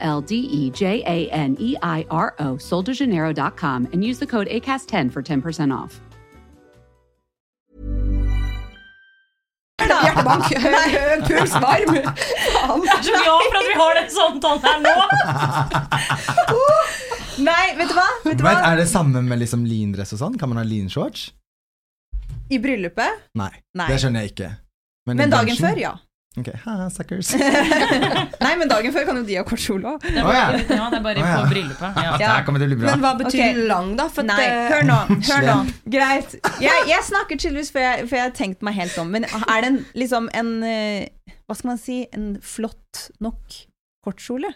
L D E J A N E I R O, soldejaneiro.com, and use the code ACAST10 for 10% off. Hjertebank. Høy puls, varm. Faen. Jeg er så glad for at vi har den samtalen her nå! Nei, vet du hva? Vet du Men er det samme med liksom lindress og sånn? Kan man ha linshorts? I bryllupet? Nei, Nei. det skjønner jeg ikke. Men, Men dagen bransjen? før, ja. Ok, ha, suckers. Nei, men dagen før kan jo de ha kort kjole òg. Det er Å, ja. bare, ja, det er bare oh, ja. på bryllupet. Ja. Det til å bli bra. Men hva betyr okay. lang, da? For Nei, eh, hør nå. hør nå Greit. Jeg, jeg snakker tydeligvis for jeg har tenkt meg helt om. Men er det en, liksom en eh, Hva skal man si? En flott nok kortkjole?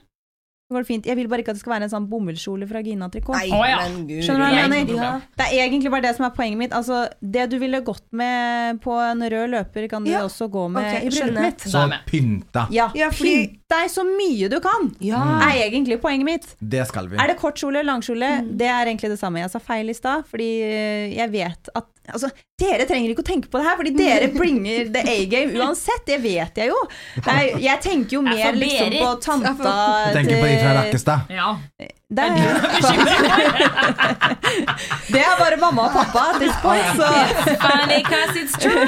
Det fint. Jeg vil bare ikke at det skal være en sånn bomullskjole fra Gina Tricot. Nei, Å, ja. men gud. Skjønner du hva jeg mener? Ja. Det er egentlig bare det som er poenget mitt. Altså, det du ville gått med på en rød løper, kan du Ja. også gå med okay, i bryllupet mitt. Så pynta. Ja, Ja, fordi- Pynt deg så mye du kan, Ja. er egentlig poenget mitt. Det skal vi. Er det kortkjole, langkjole? Det er egentlig det samme. Jeg sa feil i stad, fordi eh, jeg vet at Altså, dere trenger ikke å tenke på det her, fordi dere bringer the A-game uansett. Det vet jeg jo. Er, jeg tenker jo mer liksom på tanta Du tenker på de fra Rakkestad? Ja. Det er, det er bare mamma og pappa at this point, så Funny 'cause it's true!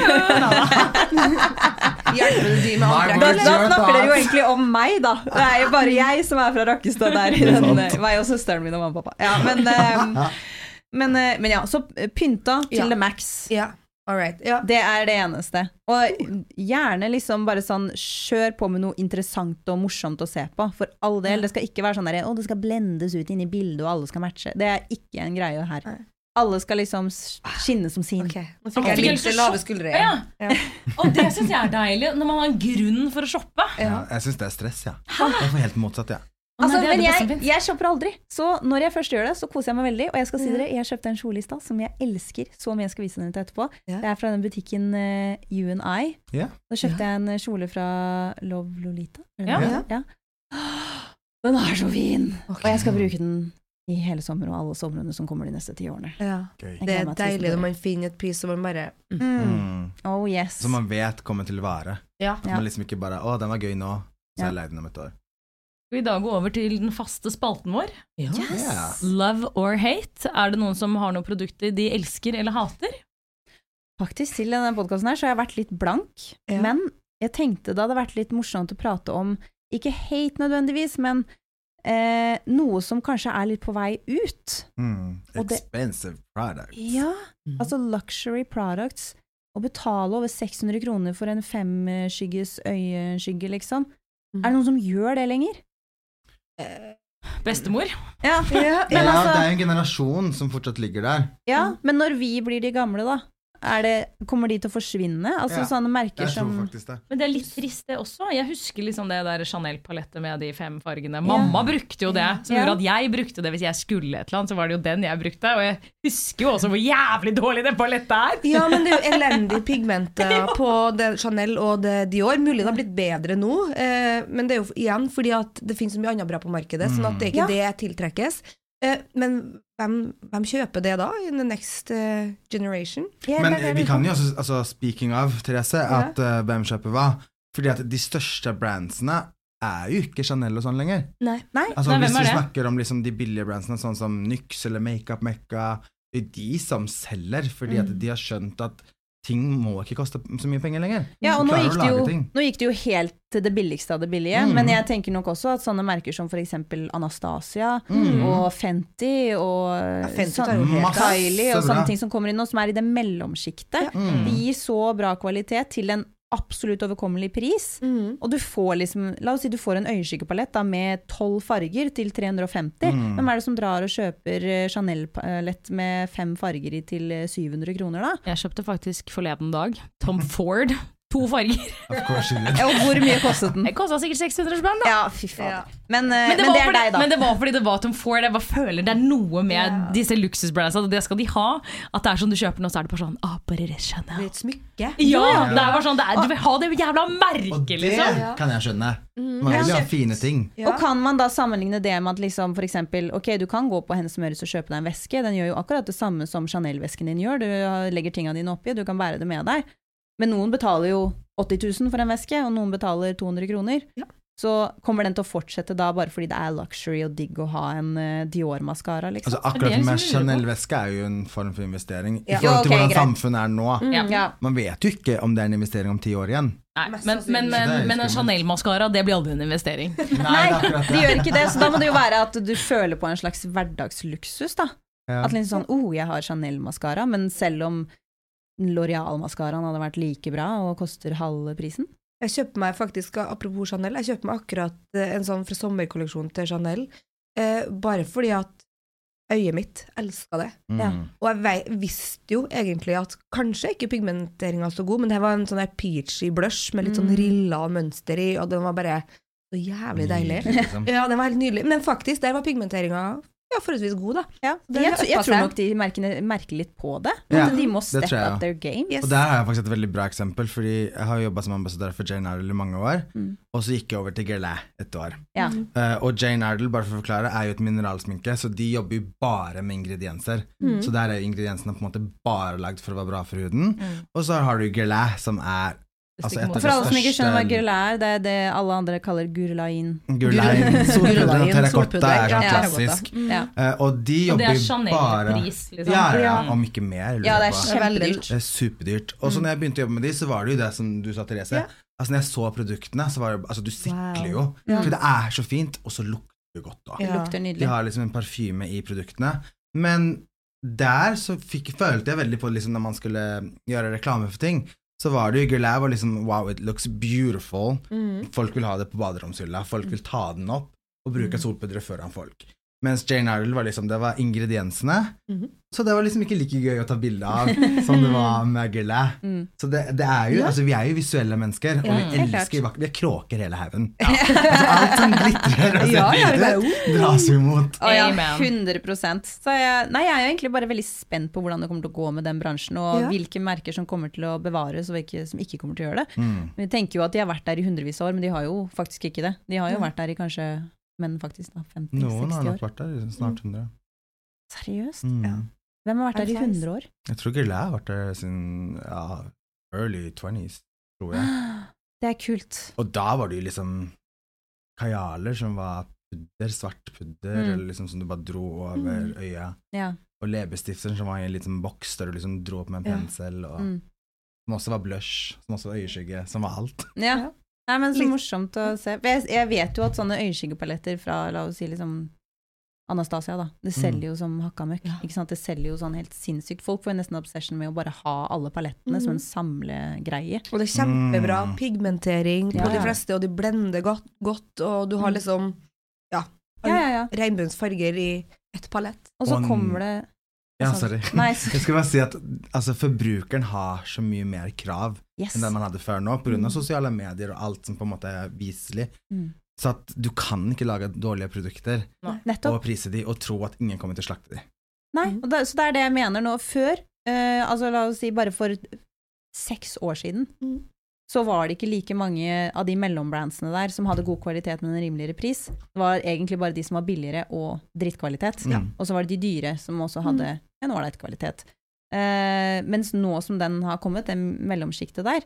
Da, da snakker dere jo egentlig om meg, da. Det er jo bare jeg som er fra Rakkestad der. I den, eh, meg og søsteren min og mamma og pappa. Ja, men, eh, men, eh, men ja, så pynta til Ja. the max. Ja, all right. Ja. Det er det eneste. Og gjerne liksom bare sånn kjør på med noe interessant og morsomt å se på. For all del. Det skal ikke være sånn der å, det skal blendes ut inn i bildet, og alle skal matche. Det er ikke en greie her. Nei. Alle skal liksom skinne som sin. Okay. nå fikk jeg litt jeg lave skuldre Ja. igjen. Ja. Og det syns jeg er deilig, når man har en grunn for å shoppe. Ja, jeg syns det er stress, ja. Jeg er helt motsatt, ja. Altså, nei, men jeg, som jeg shopper aldri, så når jeg først gjør det, så koser jeg meg veldig. Og jeg skal si dere, jeg kjøpte en kjole i stad som jeg elsker så mye. Jeg skal vise den til etterpå. Yeah. Det er fra den butikken eh, You and I. Ja. Da kjøpte jeg en eh, kjole fra Love Lolita. Ja. ja. Den er så fin! Okay. Og jeg skal bruke den i hele sommer og alle somrene som kommer de neste ti årene. Ja. Det er deilig når man finner et pris som man bare mm. Mm. Oh yes. Som man vet kommer til å vare. Ja. At Man liksom ikke bare 'Å, den var gøy nå', så Ja. er jeg lei den om et år. Skal vi da gå over til den faste spalten vår? Ja. Love or hate. Er det noen som har noen produkter de elsker eller hater? Faktisk til denne podkasten her så har jeg vært litt blank, Ja. men jeg tenkte det hadde vært litt morsomt å prate om, ikke hate nødvendigvis, men eh, noe som kanskje er litt på vei ut. Mm. Det- Expensive products. Ja, altså luxury products. Å betale over 600 kroner for en femskygges øyeskygge, liksom. Mm. Er det noen som gjør det lenger? Bestemor? Ja, Ja. Men ja, altså- det er jo en generasjon som fortsatt ligger der. ja, men når vi blir de gamle, da? Er det, kommer de til å forsvinne? Altså Ja, sånne merker som det. Men det er litt trist, det også. Jeg husker liksom det der Chanel-palettet med de fem fargene. Mamma brukte jo det, som Ja. gjorde at jeg brukte det hvis jeg skulle et eller annet. Så var det jo den jeg brukte. Og jeg husker jo også hvor jævlig dårlig det palettet er. Ja, men det er jo elendig pigmenter på det Chanel og det Dior. Mulig det har blitt bedre nå, eh, men det er jo igjen fordi at det finnes så mye annet bra på markedet, sånn at det er ikke det tiltrekkes. Eh, men hvem, hvem kjøper det da, in the next eh, generation? Yeah, Men det vi kan jo også, altså speaking of, Therese, at uh, hvem kjøper hva? Fordi at de største brandsene er jo ikke Chanel og sånn lenger. Nei. Nei, Altså Nei, Hvis hvem er vi snakker om liksom de billige brandsene, sånn som Nyx eller Makeup Mekka, det er de som selger, fordi Mm. at de har skjønt at ting må ikke koste så mye penger lenger. Ja, og nå gikk, det jo, nå gikk det jo helt til det billigste av det billige, Mm. men jeg tenker nok også at sånne merker som f.eks. Anastasia Mm. og Fenty og Fenty sånn- jo helt Masse av. Kylie og bra. sånne ting som kommer inn nå, som er i det mellomsjiktet. Mm. de gir så bra kvalitet til en absolutt overkommelig pris. Mm. Og du får liksom, la oss si du får en øyeskyggepalett da, med tolv farger til 350. Mm. Hvem er det som drar og kjøper eh, Chanel-palett med fem farger i til eh, 700 kroner, da? Jeg kjøpte faktisk forleden dag Tom Ford. To farger. Ja, og hvor mye kostet den? Det kosta sikkert 600 spenn. da. Ja, fy fader. Men, eh, Men det, men var det er fordi, deg, da. men det var fordi det var Tom Ford. Jeg bare føler Det er noe med Ja. disse luksusbrandsa, det skal de ha. At det er sånn du kjøper noe, så er det bare sånn ah, bare det Det er et smykke. Ja, det er bare sånn, det er, du vil ha det jævla merket, liksom. Og det liksom. kan jeg skjønne. Man vil ha fine ting. Ja. Og kan man da sammenligne det med at liksom for eksempel, ok, du kan gå på Hennes Møres og kjøpe deg en veske, den gjør jo akkurat det samme som Chanel-vesken din gjør, du legger tingene dine oppi, du kan bære det med deg. Men noen betaler jo 80 000 for en veske, og noen betaler 200 kroner. Ja. Så kommer den til å fortsette da bare fordi det er luxury og digg å ha en uh, Dior-maskara, liksom. Altså Akkurat som lurer. Chanel-veske er jo en form for investering. I Ja. forhold til Jo, ok, hvordan greit. samfunnet er nå. Mm. ja. Man vet jo ikke om det er en investering om ti år igjen. Nei, men, men, men, men en. Chanel-maskara, det blir aldri en investering. Nei, det de gjør ikke det, så da må det jo være at du føler på en slags hverdagsluksus, da. Ja. At liksom sånn, oh, jeg har Chanel-maskara, men selv om L'Oreal-maskaraen hadde vært like bra og koster halve prisen. Jeg kjøpte meg faktisk, apropos Chanel, jeg kjøpte meg akkurat eh, en sånn fra sommerkolleksjon til Chanel, eh, bare fordi at øyet mitt elska det. Mm. Ja. Og jeg vei, visste jo egentlig at kanskje ikke pigmenteringa så god, men det var en sånn peachy blush med litt sånn Mm. rilla og mønster i, og den var bare så jævlig deilig. Nydelig, liksom. Ja, den var helt nydelig. Men faktisk, der var pigmenteringa ja, forholdsvis god, da. Ja, Det jeg, jeg, jeg tror nok de merker, merker litt på det. Ja, at de må step up their game. Yes. Og der har jeg faktisk et veldig bra eksempel, fordi jeg har jobba som ambassadør for Jane Ardle i mange år. Mm. Og så gikk jeg over til Guerlain et år. Ja. Uh, og Jane Ardle bare for å forklare, er jo et mineralsminke, så de jobber jo bare med ingredienser. Mm. Så der er jo ingrediensene på en måte bare lagd for å være bra for huden. Mm. Og så har du Guerlain, som er altså, et av for alle som ikke skjønner hva gurla er, det er det alle andre kaller gurlain. Gurlain, solpudder og Guerlain, terrakotta er sånn Ja, klassisk. Ja, Uh, og de Og det jobber er bare Chanel-pris, liksom. Ja, ja, om ikke mer. ja det er kjempedyrt. Det er superdyrt. Og så når jeg begynte å jobbe med de, så var det jo det som du sa, Therese. Ja. Altså Når jeg så produktene, så var det Altså, du sikler jo. Ja. For det er så fint, og så lukter det godt òg. De har liksom en parfyme i produktene. Men der så fikk, følte jeg veldig på liksom når man skulle gjøre reklame for ting, så var det jo Guerlain var liksom Wow, it looks beautiful. Mm. Folk vil ha det på baderomshylla. Folk vil ta den opp og bruke Mm. solpudderet foran folk. Mens Jane Iredale var liksom Det var ingrediensene. Mhm. Så det var liksom ikke like gøy å ta bilde av som det var med Guerlain. Mm. Så det, det er jo Ja. Altså, vi er jo visuelle mennesker, og vi elsker vakkert. Vi er kråker hele haugen. Altså, alt som glitrer og ser Ja, ja, ut, dras vi mot. Oh, ja, 100% Så jeg, nei, jeg er jo egentlig bare veldig spent på hvordan det kommer til å gå med den bransjen, og Ja. hvilke merker som kommer til å bevares, og hvilke som ikke kommer til å gjøre det. Mm. Vi tenker jo at de har vært der i hundrevis av år, men de har jo faktisk ikke det. De har jo Nei. vært der i kanskje Men faktisk da, 50-60 år. Noen har nok vært der i snart 100. Seriøst? Mm. Ja. Hvem har vært der i 100 år? Jeg tror Guerlain har vært der siden ja, early 20s, tror jeg. Det er kult. Og da var det jo liksom kajaler som var pudder, svart pudder, Mm. eller liksom som du bare dro over øya. Ja. Og leppestifter som var i en liten boks der du liksom dro opp med en Ja. pensel, og Mm. som også var blush, som også var øyeskygge, som var alt. ja. Ja. Nei, men så Litt- morsomt å se. Jeg, jeg vet jo at sånne øyeskyggepaletter fra, la oss si liksom Anastasia, da. Det selger jo som hakka møkk. Ja. Ikke sant? Det selger jo sånn helt sinnssykt. Folk får jo nesten obsession med å bare ha alle palettene som en samlegreie. Og det er kjempebra Mm. pigmentering Ja, på de fleste, og de blender godt, godt og du har Mm. liksom ja, Ja, ja, ja. regnbuens farger i ett palett. Og så kommer det Ja, sånn- sorry. Nice. Jeg skulle bare si at altså, forbrukeren har så mye mer krav yes. enn det man hadde før nå, pga. Mm. av sosiale medier og alt som på en måte er viselig. Mm. Så at du kan ikke lage dårlige produkter Nettopp. og prise de og tro at ingen kommer til å slakte de. Nei, og det, så det er det jeg mener nå. Før, uh, altså la oss si bare for seks år siden, Mm. så var det ikke like mange av de mellombrandsene der som hadde god kvalitet, men en rimeligere pris. Det var egentlig bare de som var billigere og drittkvalitet. Ja. Og så var det de dyre som også hadde en ålreit kvalitet. Eh, mens nå som den har kommet, det mellomsjiktet der,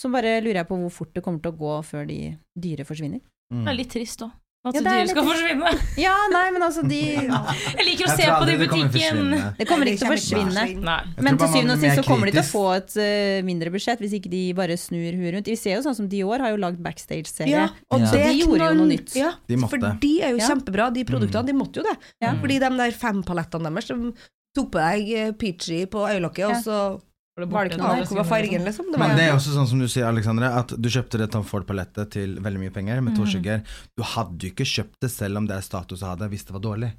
så bare lurer jeg på hvor fort det kommer til å gå før de dyre forsvinner. Mm. Det er litt trist òg. At Ja, det er dyr skal forsvinne. Ja, nei, men altså, de Jeg liker å Jeg se på det i butikken. Det kommer ikke til å det kommer ikke til å forsvinne. Men til syvende og sist så kommer de til å få et uh, mindre budsjett hvis ikke de bare snur huet rundt. Vi ser jo sånn som Dior har jo lagd backstage-serie. Ja, og Ja. det De gjorde jo noe nytt. Ja, De måtte. For de er jo Ja. kjempebra, de produktene. De måtte jo det. Ja. Fordi de der fempalettene deres, de tok på deg eh, peachy på øyelokket, Ja. og så Var det ikke noe fargen, liksom? Det Men det er også sånn som du sier, Alexandre, at du kjøpte det Tom Ford-palettet til veldig mye penger, med to skygger. Du hadde jo ikke kjøpt det selv om det er status å ha det, hvis det var dårlig.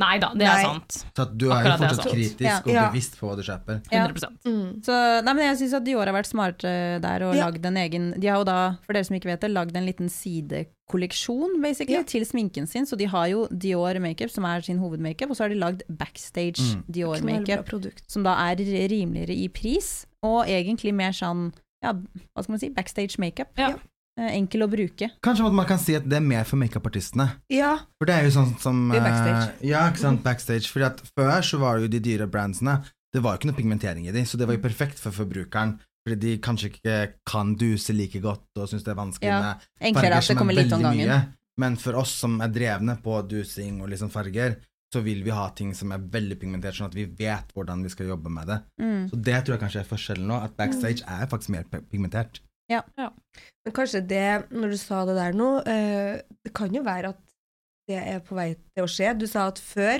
Nei da, det er Nei. sant. Så at du er jo Akkurat er fortsatt sant. kritisk Ja. og bevisst på hva du kjøper. Ja. 100 mm. Så, nei, men jeg syns at Dior har vært smarte der og Ja. lagd en egen De har jo da, for dere som ikke vet det, lagd en liten sidekolleksjon, basically, Ja. til sminken sin. Så de har jo Dior makeup, som er sin hovedmakeup, og så har de lagd backstage Mm. Dior makeup, som da er rimeligere i pris, og egentlig mer sånn, ja, hva skal man si, backstage makeup. Ja. Eh, Enkel å bruke. Kanskje man kan si at det er mer for makeupartistene. Ja, For det er jo sånn som Det er eh, backstage. Ja, ikke sant, backstage. Fordi at før så var det jo de dyre brandsene, det var jo ikke noe pigmentering i de, så det var jo perfekt for forbrukeren. Fordi de kanskje ikke kan duse like godt og syns det er vanskelig Ja, med Enklere farger som er veldig mye. Men for oss som er drevne på dusing og liksom farger, så vil vi ha ting som er veldig pigmentert, sånn at vi vet hvordan vi skal jobbe med det. Mm. Så det tror jeg kanskje er forskjellen nå, at backstage er faktisk mer pe- ja. men kanskje det, når du sa det der nå, eh, det kan jo være at det er på vei til å skje. Du sa at før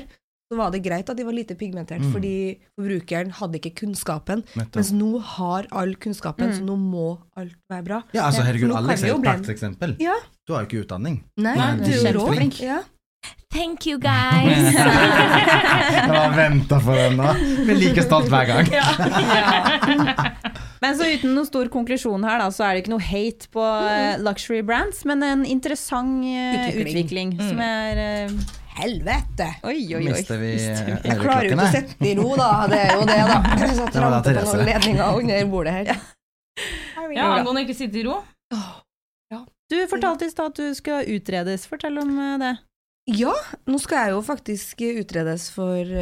så var det greit at de var lite pigmentert, Mm. fordi forbrukeren hadde ikke kunnskapen. Nettopp. Mens nå har all kunnskapen, Mm. så nå må alt være bra. Ja, altså herregud, Alex er et prakteksempel. Ja. Du har jo ikke utdanning. Nei, Nei, du er jo. Ja. Thank you, guys. Jeg har venta for den nå. Blir like stolt hver gang. Men så uten noen stor konklusjon her, da, så er det ikke noe hate på eh, luxury brands, men en interessant eh, Utvikling. utvikling, som er eh, Helvete! Oi, oi, oi. Mister vi Jeg klarer jo ikke å sette sitte i ro, da. Det er jo det, da. Så Det var da trampe på noen ledninger under bordet her. Ja, angående ikke sitte i ro. Du fortalte i stad at du skal utredes. Fortell om det. Ja, nå skal jeg jo faktisk utredes for,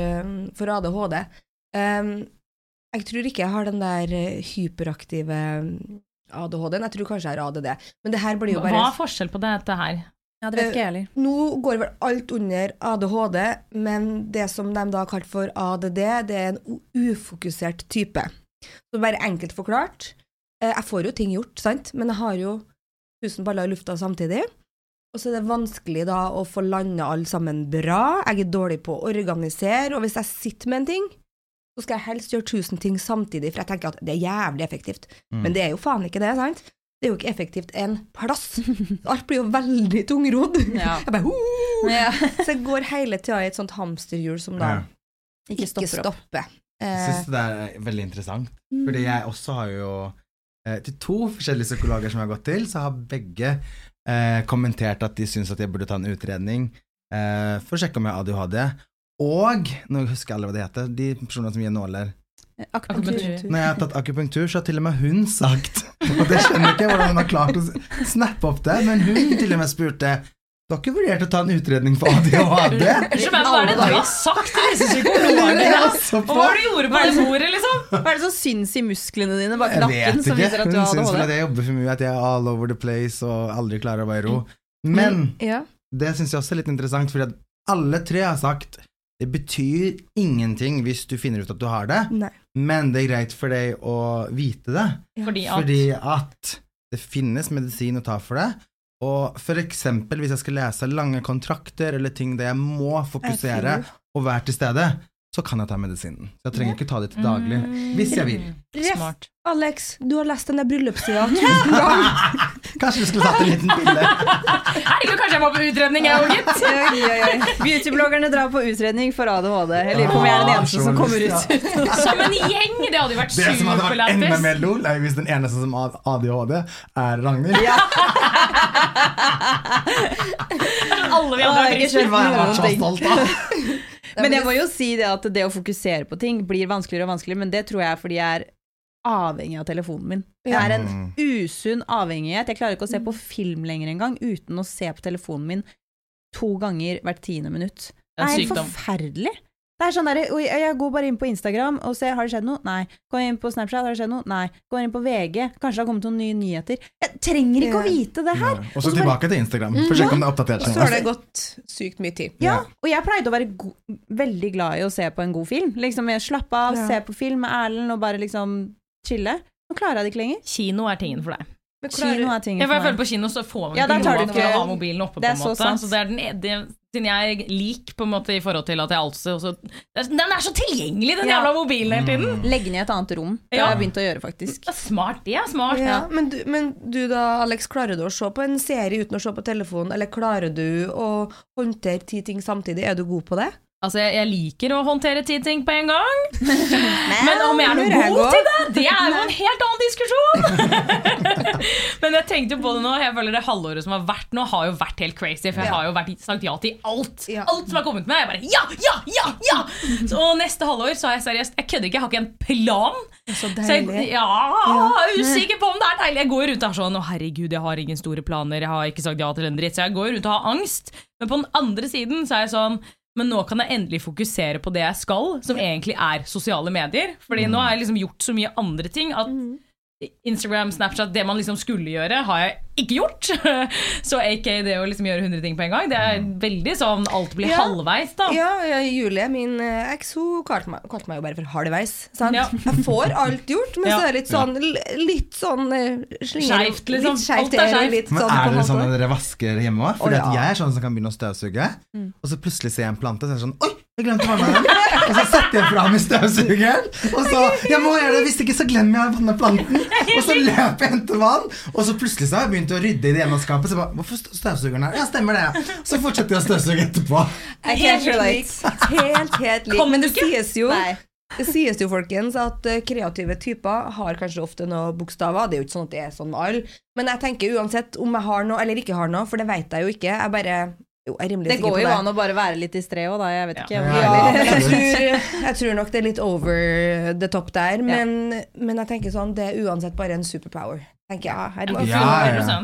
for ADHD. Um, jeg tror ikke jeg har den der eh, hyperaktive ADHD-en, jeg tror kanskje jeg har ADD. Men det her blir jo Hva er forskjell på dette her? Ja, det vet ikke jeg heller. Nå går vel alt under ADHD, men det som de da har kalt for ADD, det er en ufokusert type. Så bare enkelt forklart, eh, jeg får jo ting gjort, sant, men jeg har jo tusen baller i lufta samtidig. Og så er det vanskelig da å få landa alle sammen bra. Jeg er dårlig på å organisere, og hvis jeg sitter med en ting, så skal jeg helst gjøre tusen ting samtidig, for jeg tenker at det er jævlig effektivt. Mm. Men det er jo faen ikke det, sant? Det er jo ikke effektivt en plass. Alt blir jo veldig tungrodd. Ja. Jeg bare, «Hoo!» Ja. Så jeg går hele tida i et sånt hamsterhjul som da Ja. Ikke stopper Ikke stopper. Jeg Eh, syns det er veldig interessant. Fordi jeg også har jo eh, Til to forskjellige psykologer som jeg har gått til, så har begge eh, kommentert at de syns at jeg burde ta en utredning eh, for å sjekke om jeg har ADHD. Og nå husker jeg aldri hva det heter, de personene som gir nåler. Akupunktur. Når jeg har tatt akupunktur, så har til og med hun sagt Og det skjønner jeg ikke hvordan hun har klart å snappe opp det, men hun til og med spurte Du har ikke vurdert å ta en utredning for ADHD? Unnskyld meg, hva er det du har sagt til disse psykologene? Og hva har det du gjorde på det bordet, liksom? Hva er det som syns i musklene dine bak Jeg nakken vet som ikke. viser at Hun du har syns vel at jeg jobber for mye, at jeg er all over the place og aldri klarer å være i ro. Men det syns jeg også er litt interessant, fordi at alle tre har sagt det betyr ingenting hvis du finner ut at du har det, Nei. men det er greit for deg å vite det. Fordi at Fordi at det finnes medisin å ta for det. Og for eksempel hvis jeg skal lese lange kontrakter eller ting der jeg må fokusere og være til stede, så kan jeg ta medisinen. Så jeg trenger ikke ta det til daglig. Hvis jeg vil. Ref, Smart. Alex, du har lest den der bryllupssida tusen ganger. Kanskje du skulle tatt en liten pille. Herregud, kanskje jeg må på utredning, jeg òg, gitt. Beautybloggerne drar på utredning for ADHD. Jeg lurer på om jeg er den eneste som kommer ut. Som en gjeng! Det hadde jo vært Det som hadde vært enda mer lol, er hvis den eneste som har ADHD, er Ragnhild. Alle vi andre har ikke skjønt noen stolt ting. Men jeg må jo si det at det å fokusere på ting blir vanskeligere og vanskeligere, men det tror jeg er fordi jeg er avhengig av telefonen min. Jeg er en Mm. usunn avhengighet. Jeg klarer ikke å se på film lenger engang uten å se på telefonen min to ganger hvert tiende minutt. Det er helt forferdelig. Det er sånn der, Jeg går bare inn på Instagram og ser har det skjedd noe. Nei. Går inn på Snapchat, har det skjedd noe? Nei. Går inn på VG, kanskje det har kommet noen nye nyheter. Jeg trenger ikke å vite det her. Ja. Og så tilbake til Instagram, for å sjekke om det er oppdatert. Og så har det gått sykt mye tid. Ja, og jeg pleide å være go veldig glad i å se på en god film. Liksom jeg Slappe av, Ja. se på film med Erlend og bare liksom chille. Nå klarer jeg det ikke lenger. Kino er tingen for deg. Kino er ting Jeg, for jeg føler på kino så får man Ja, ikke noe tar lov til å ha mobilen oppe, på en måte. sant. Så det er den, det, siden jeg er lik på en måte i forhold til at jeg altså også Den er så tilgjengelig, den Ja. jævla mobilen hele tiden! Legge ned et annet rom. Det Ja. har jeg begynt å gjøre, faktisk. Det er smart, det er smart. Ja, men, du, men du da, Alex, klarer du å se på en serie uten å se på telefonen, eller klarer du å håndtere ti ting samtidig? Er du god på det? Altså, jeg, jeg liker å håndtere ti ting på en gang. Men om jeg er noe god til det, det er jo en helt annen diskusjon! Men jeg tenkte jo på det nå. Jeg føler det halvåret som har vært nå, har jo vært helt crazy. For jeg Ja. har jo vært, sagt ja til alt. Ja. Alt som har kommet med. Jeg bare ja, ja, ja! ja så, Og neste halvår så har jeg seriøst Jeg kødder ikke, jeg har ikke en plan. Så jeg, deilig. ja, jeg er usikker på om det er deilig. Jeg går rundt og er sånn Å, herregud, jeg har ingen store planer. Jeg har ikke sagt ja til en dritt. Så jeg går rundt og har angst. Men på den andre siden så er jeg sånn men nå kan jeg endelig fokusere på det jeg skal, som egentlig er sosiale medier. Fordi nå har jeg liksom gjort så mye andre ting at Instagram, Snapchat, det man liksom skulle gjøre, har jeg ikke gjort. Så aka det å liksom gjøre 100 ting på en gang, det er veldig sånn alt blir Ja. halvveis, da. Ja, ja, Julie, min eh, eks, hun kalte meg, kalte meg jo bare for halvveis. Sant? Ja. Jeg får alt gjort, men Ja. så er det litt sånn, litt sånn Skeivt, Skjevt, liksom. Litt skjevt Alt er skjevt. Men sånn er det sånn at dere vasker hjemme òg? Ja. jeg er sånn som kan begynne å støvsuge, Mm. og så plutselig ser jeg en plante, så er det sånn Oi, jeg glemte å vanne den! Og så setter jeg fra meg støvsugeren, og så Jeg må gjøre det, hvis ikke så glemmer jeg å vanne planten! Og så løper jeg henter vann, og så plutselig så har jeg begynt å rydde i det hjemmeskapet, skapet. Så bare Hvorfor står støvsugeren her? Ja, stemmer det. Så fortsetter jeg å støvsuge etterpå. Helt, Helt. Helt, helt lik. Men det sies jo Nei. det sies jo, folkens, at eh, kreative typer har kanskje ofte noen bokstaver. Det er jo ikke sånn at det er sånn med alle. Men jeg tenker uansett om jeg har noe eller ikke har noe, for det vet jeg jo ikke. Jeg bare Jo, jeg er rimelig Det sikker går på jo det. an å bare være litt distré òg, da. Jeg vet ikke. Ja. Ja, men jeg tror, jeg tror nok det er litt over the top der. Men, men jeg tenker sånn, det er uansett bare en superpower. Tenker jeg. herregud. Ja,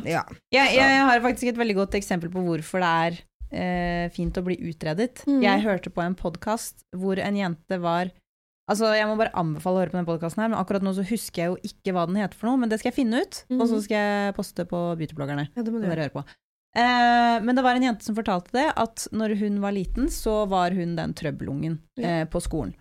ja. Ja. Jeg, har faktisk et veldig godt eksempel på hvorfor det er eh, fint å bli utredet. Mm. Jeg hørte på en podkast hvor en jente var Altså, Jeg må bare anbefale å høre på den podkasten, her, men akkurat nå så husker jeg jo ikke hva den heter for noe. Men det skal jeg finne ut, og så skal jeg poste på beautybloggerne. Ja, det må du høre på. Eh, men det var en jente som fortalte det, at når hun var liten, så var hun den trøbbelungen eh, på skolen.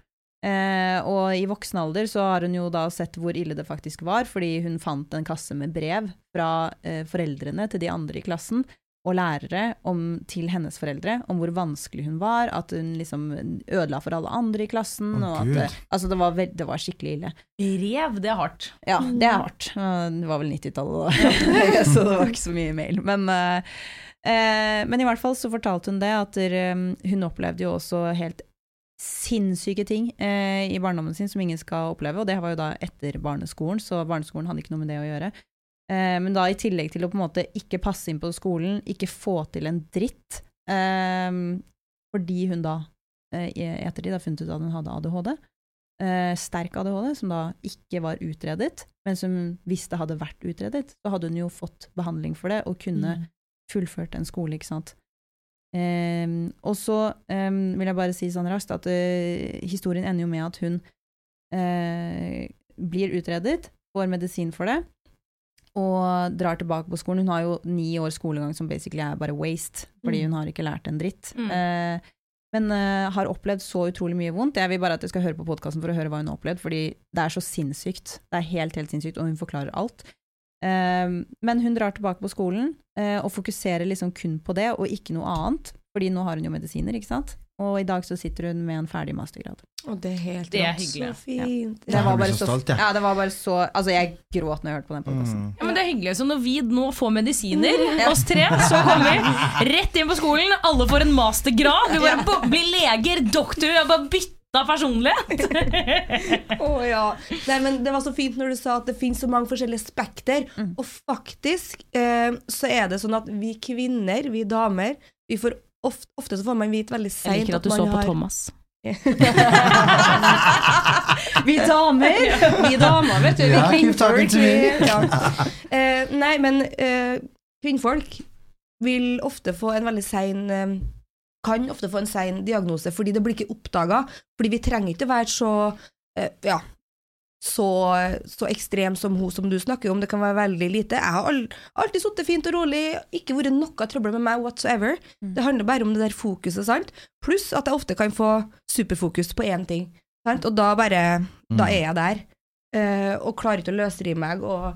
Eh, og i voksen alder så har hun jo da sett hvor ille det faktisk var, fordi hun fant en kasse med brev fra eh, foreldrene til de andre i klassen, og lærere om, til hennes foreldre om hvor vanskelig hun var, at hun liksom ødela for alle andre i klassen. Å, og at Gud. det, altså det, var veld, det var skikkelig ille. Brev, det er hardt. Ja, det er hardt. Det var vel 90-tallet da, så det var ikke så mye mail. Men, uh, eh, men i hvert fall så fortalte hun det, at um, hun opplevde jo også helt sinnssyke ting eh, i barndommen sin som ingen skal oppleve, og det var jo da etter barneskolen, så barneskolen hadde ikke noe med det å gjøre. Eh, men da i tillegg til å på en måte ikke passe inn på skolen, ikke få til en dritt, eh, fordi hun da eh, i ettertid har funnet ut at hun hadde ADHD, eh, sterk ADHD, som da ikke var utredet, men som hvis det hadde vært utredet, så hadde hun jo fått behandling for det og kunne Mm. fullført en skole, ikke sant. Ehm, og så ehm, vil jeg bare si sånn raskt at eh, historien ender jo med at hun eh, blir utredet, får medisin for det, og drar tilbake på skolen. Hun har jo ni års skolegang som basically er bare waste, fordi Mm. hun har ikke lært en dritt. Mm. Eh, men har opplevd så utrolig mye vondt. Jeg vil bare at dere skal høre på podkasten for å høre hva hun har opplevd, fordi det er så sinnssykt. Det er helt, helt sinnssykt, og hun forklarer alt. Eh, men hun drar tilbake på skolen eh, og fokuserer liksom kun på det, og ikke noe annet. Fordi nå har hun jo medisiner, ikke sant. Og i dag så sitter hun med en ferdig mastergrad. Og det er helt Det er hyggelig. Så fint. Det var bare så stolt, jeg. ja, det var bare så Altså, jeg gråt når jeg hørte på den podkasten. Mm. Ja, men Det er hyggelig. Så når vi nå får medisiner, oss tre, så kommer vi rett inn på skolen. Alle får en mastergrad. Vi bare blir leger, doktor. Vi har bare personlighet. Å ja. Nei, men det var så fint når du sa at det finnes så mange forskjellige spekter. Mm. Og faktisk eh, så er det sånn at vi kvinner, vi damer, vi får ofte, ofte så får man vite veldig seint Jeg liker at du så på Thomas. Vi damer, vi damer, vet du. Vi Ja, kvinnfolk. Ja. Eh, nei, men eh, kvinnfolk vil ofte få en veldig sein eh, kan ofte få en sein diagnose fordi det blir ikke oppdaga. Fordi vi trenger ikke være så eh, ja, så, så ekstrem som hun som du snakker om. Det kan være veldig lite. Jeg har al alltid sittet fint og rolig, ikke vært noe trøbbel med meg whatsoever. Det handler bare om det der fokuset, sant. Pluss at jeg ofte kan få superfokus på én ting. Sant? Og da bare Da er jeg der. eh, og klarer ikke å løsrive meg. Og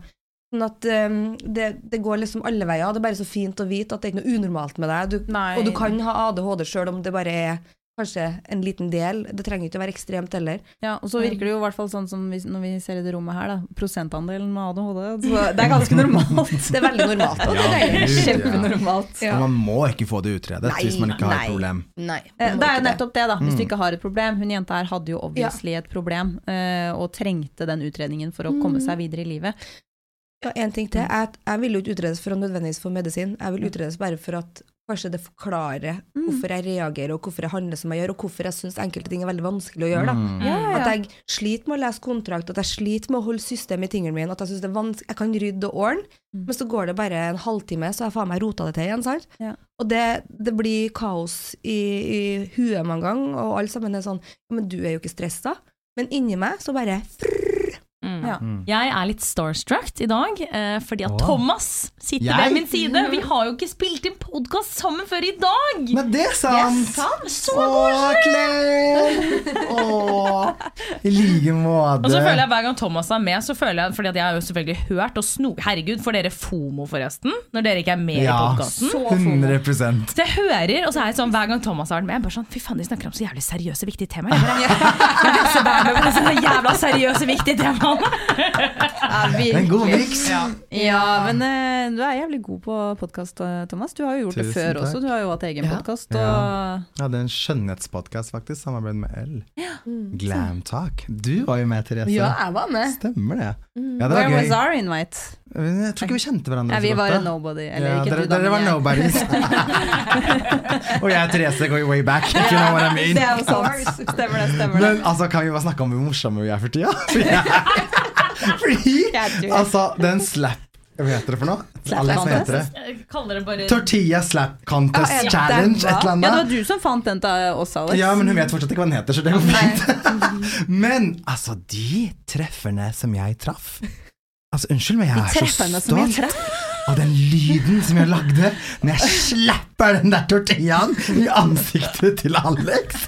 sånn at um, det, det går liksom alle veier. Det er bare så fint å vite at det er ikke noe unormalt med deg. Du, og du kan ha ADHD sjøl om det bare er kanskje en liten del. Det trenger ikke å være ekstremt heller. Ja, og så virker det jo i hvert fall sånn som vi, når vi ser i det rommet her, da. Prosentandelen med ADHD. Så det er ganske normalt. Det er veldig normalt. Og det er. Kjempenormalt. Ja. Man må ikke få det utredet Nei, hvis man ikke har nei. et problem. Nei. nei Det er jo nettopp det, da. Hvis du ikke har et problem. Hun jenta her hadde jo obviously et problem, eh, og trengte den utredningen for å komme seg videre i livet. Ja, en ting til. Jeg, jeg vil jo ikke utredes for å nødvendigvis få medisin. Jeg vil utredes bare for at kanskje det forklarer hvorfor jeg reagerer, og hvorfor jeg handler som jeg gjør, og hvorfor jeg syns enkelte ting er veldig vanskelig å gjøre. Da. Mm. Ja, ja, At jeg sliter med å lese kontrakt, at jeg sliter med å holde system i tingene mine, at jeg synes det er vanskelig jeg kan rydde og ordne, Mm. men så går det bare en halvtime, så har jeg faen meg rota det til igjen, sant? Ja. Og det, det blir kaos i, i huet mange ganger, og alle sammen er sånn, men du er jo ikke stressa. Men inni meg så bare Mm. Ja. Jeg er litt starstruck i dag, eh, fordi at Åh. Thomas sitter Jeg? ved min side. Vi har jo ikke spilt inn podkast sammen før i dag! Men det er sant! Det er sant. Så koselig! I like måte. Og så føler jeg hver gang Thomas er med, så føler jeg, fordi at jeg har jo selvfølgelig hørt og sno... Herregud, får dere FOMO forresten? Når dere ikke er med i Ja, podkasten? 100 Så jeg hører, og så er jeg sånn hver gang Thomas har vært med, jeg bare sånn Fy faen, de snakker om så jævlig seriøse, viktige temaer. Jeg bare, jeg jeg, jeg, jeg, jeg, jeg, jeg, jævla seriøse, viktige temaene. Ja, En god miks. Ja, men uh, du er jævlig god på podkast, Thomas. Du har jo gjort det før takk. også. Du har jo hatt egen Ja. podkast. Ja. Og... Jeg hadde en skjønnhetspodkast, faktisk. Samarbeid med L. Glam Talk. Du var jo med, Therese. Ja, jeg var med. Stemmer det. Ja, det Where gøy. was our invite? Jeg tror ikke vi kjente hverandre Ja, vi var godt. en nobody. Eller Ja, ikke dere, du, da, dere var nobodies. og jeg og Therese går way back, if you know what I mean. Det er jo sant. Stemmer det, stemmer det. Men altså, kan vi bare snakke om hvor morsomme vi er for tida? Fordi altså, den slap Hva heter det for noe? Slap contest? heter det? Det bare Tortilla slap contest ah, ja, challenge, et eller annet. Ja, det var du som fant den til oss, Alex. Ja, men hun vet fortsatt ikke hva den heter, så det går fint. men altså, de trefferne som jeg traff Altså, Unnskyld, men jeg er så stolt av den lyden som jeg lagde når jeg slapper den der tortillaen i ansiktet til Alex.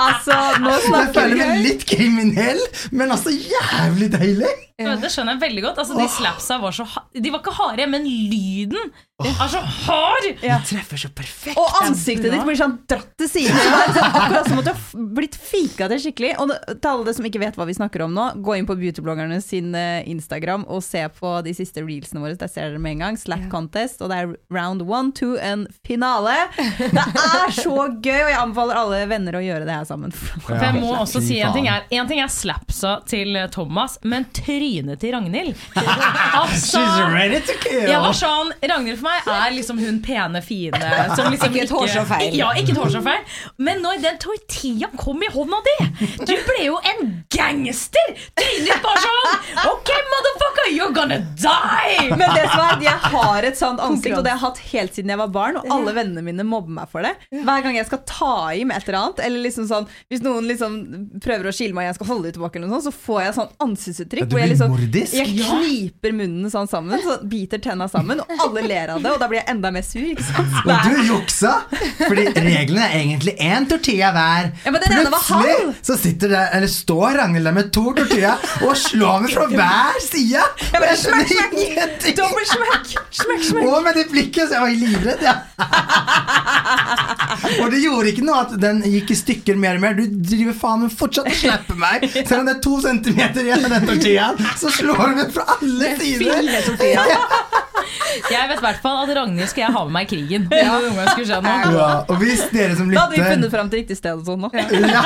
Altså, nå snakker vi Jeg føler meg litt kriminell, men også jævlig deilig. Ja, Det skjønner jeg veldig godt. Altså, de slapsa var så De var ikke harde, men lyden er så hard! De treffer så perfekt. Og ansiktet ditt blir sånn dratt til siden. Det er sånn, akkurat som at du har blitt fika til skikkelig. Og til alle de som ikke vet hva vi snakker om nå, gå inn på beautybloggerne sin eh, Instagram og se på de siste reelsene våre. Der ser dere med en gang. Slap contest, og det er round one, two and finale. Det er så gøy, og jeg anbefaler alle venner å gjøre det her sammen. For jeg må også si en ting er En ting er slapsa til eh, Thomas, men trynet til Ragnhild Altså She's ready to kill. jeg var sånn, Ragnhild for meg er liksom hun pene, fine som liksom Ikke et hårstrå feil. Ja, ikke et hårstrå feil. Men når den tortillaen kom i hånda di Du ble jo en gangster! Trynet ditt bare sånn OK, motherfucker, you're gonna die! Men det som er, jeg har et sånt ansikt, og det har jeg hatt helt siden jeg var barn. Og alle vennene mine mobber meg for det. Hver gang jeg skal ta i med et eller annet, eller liksom sånn Hvis noen liksom prøver å skille meg og jeg skal holde det tilbake, eller noe sånt, så får jeg sånn ansiktsuttrykk Ja, du jeg blir liksom. Jeg kniper munnen sånn sammen, så biter tenna sammen, og alle ler av det, og da blir jeg enda mer sur. Ikke sant? Og du juksa! Fordi reglene er egentlig én tortilla hver. Ja, men den ene var. Plutselig så sitter det, eller står Ragnhild der med to tortilla og slår meg fra hver side! Ja, men Jeg skjønner smekk, smekk. Smekk, smekk! Og med det blikket, så jeg var livredd. Ja. Og det gjorde ikke noe at den gikk i stykker mer og mer. Du driver faen meg fortsatt og slapper meg. Selv om det er to centimeter igjen av den tortillaen, så slår du meg fra alle sider. Jeg vet i hvert fall at Ragnhild skal jeg ha med meg i krigen. Det skulle skje nå. Ja, og hvis dere som lytter Da hadde vi funnet fram til riktig sted og sånn nå. ja.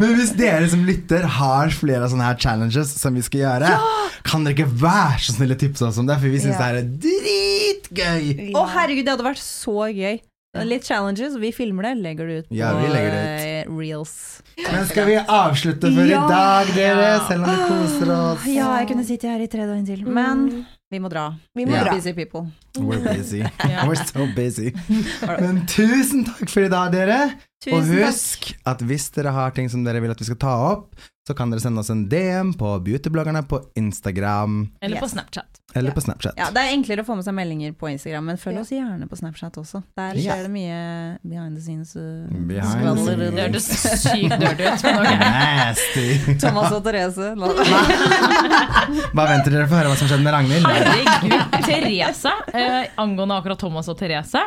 Men hvis dere som lytter har flere sånne her challenges som vi skal gjøre, kan dere ikke være så snille tipse oss om det, for vi syns Ja. det her er dritgøy. Å herregud, det hadde vært så gøy. Litt challenges, vi filmer det, legger det ut på Ja, vi legger det ut. reels. Men skal vi avslutte for Ja. i dag, dere? Ja. Selv om vi koser oss. Ja, jeg kunne sitte her i tre døgn til, men Vi må dra. Vi må yeah. dra. Busy people. We're busy. We're so busy. Men tusen takk for i dag, dere. Tusen og takk. husk at hvis dere har ting som dere vil at vi skal ta opp, så kan dere sende oss en DM på beautybloggerne på Instagram Eller på Snapchat. eller på Snapchat. Ja, Det er enklere å få med seg meldinger på Instagram, men følg Ja. oss gjerne på Snapchat også. Der Ja. skjer det mye behind the scenes. uh, Behind the scenes. Det hørtes sykt dirty ut, men ok. Nasty. Thomas og Therese. Bare vent til dere får høre hva som skjedde med Ragnhild. Herregud. Therese, eh, angående akkurat Thomas og Therese.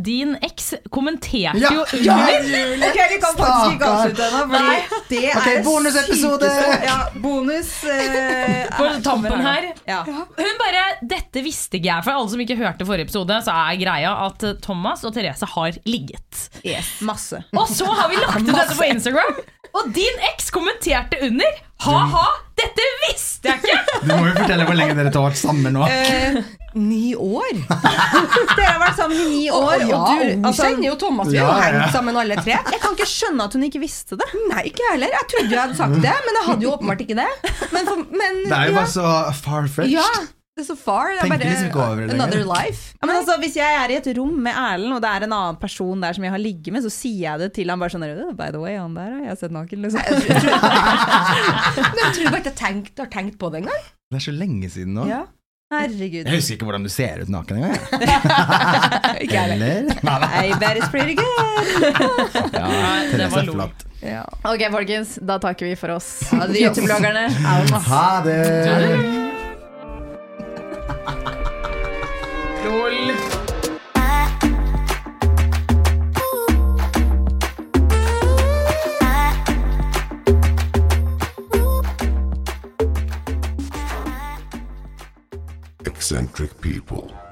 Din eks kommenterte Ja, jo ja, under Ok, vi kan faktisk ikke avslutte ennå, fordi det er bonusepisode! Ja, bonus eh, på tampen her. Ja. Hun bare 'Dette visste ikke jeg'. For alle som ikke hørte forrige episode, så er greia at eh, Thomas og Therese har ligget. Yes, Masse. Og så har vi lagt ut dette på Instagram, og din eks kommenterte under 'ha-ha, dette visste jeg ikke'. Du må jo fortelle hvor lenge dere har vært sammen nå. Eh, ni år? Dere har vært sammen i ni år, Og, ja, og du altså, kjenner jo Thomas. Vi har Ja, ja. hengt sammen alle tre. Jeg kan ikke skjønne at hun ikke visste det. Nei, ikke jeg heller. Jeg trodde jeg hadde sagt det, men jeg hadde jo åpenbart ikke det. Men, for, men Det er jo ja. bare så far-fetched. Det er så far. Det er bare liksom det another life. Ja, men altså, Hvis jeg er i et rom med Erlend, og det er en annen person der som jeg har ligget med, så sier jeg det til han bare sånn oh, By the way, han der har jeg sett naken, liksom. Men jeg tror bare ikke jeg tenkt, har tenkt på det engang. Det er så lenge siden nå. Ja. Herregud. Jeg husker ikke hvordan du ser ut naken engang. Ikke heller. Eller? Nei, that I bet it's pretty good. Ja, det Therese var er flott. Ja. Ok, folkens, da takker vi for oss. Adios. YouTube-bloggerne. out. Ha det! Eccentric people.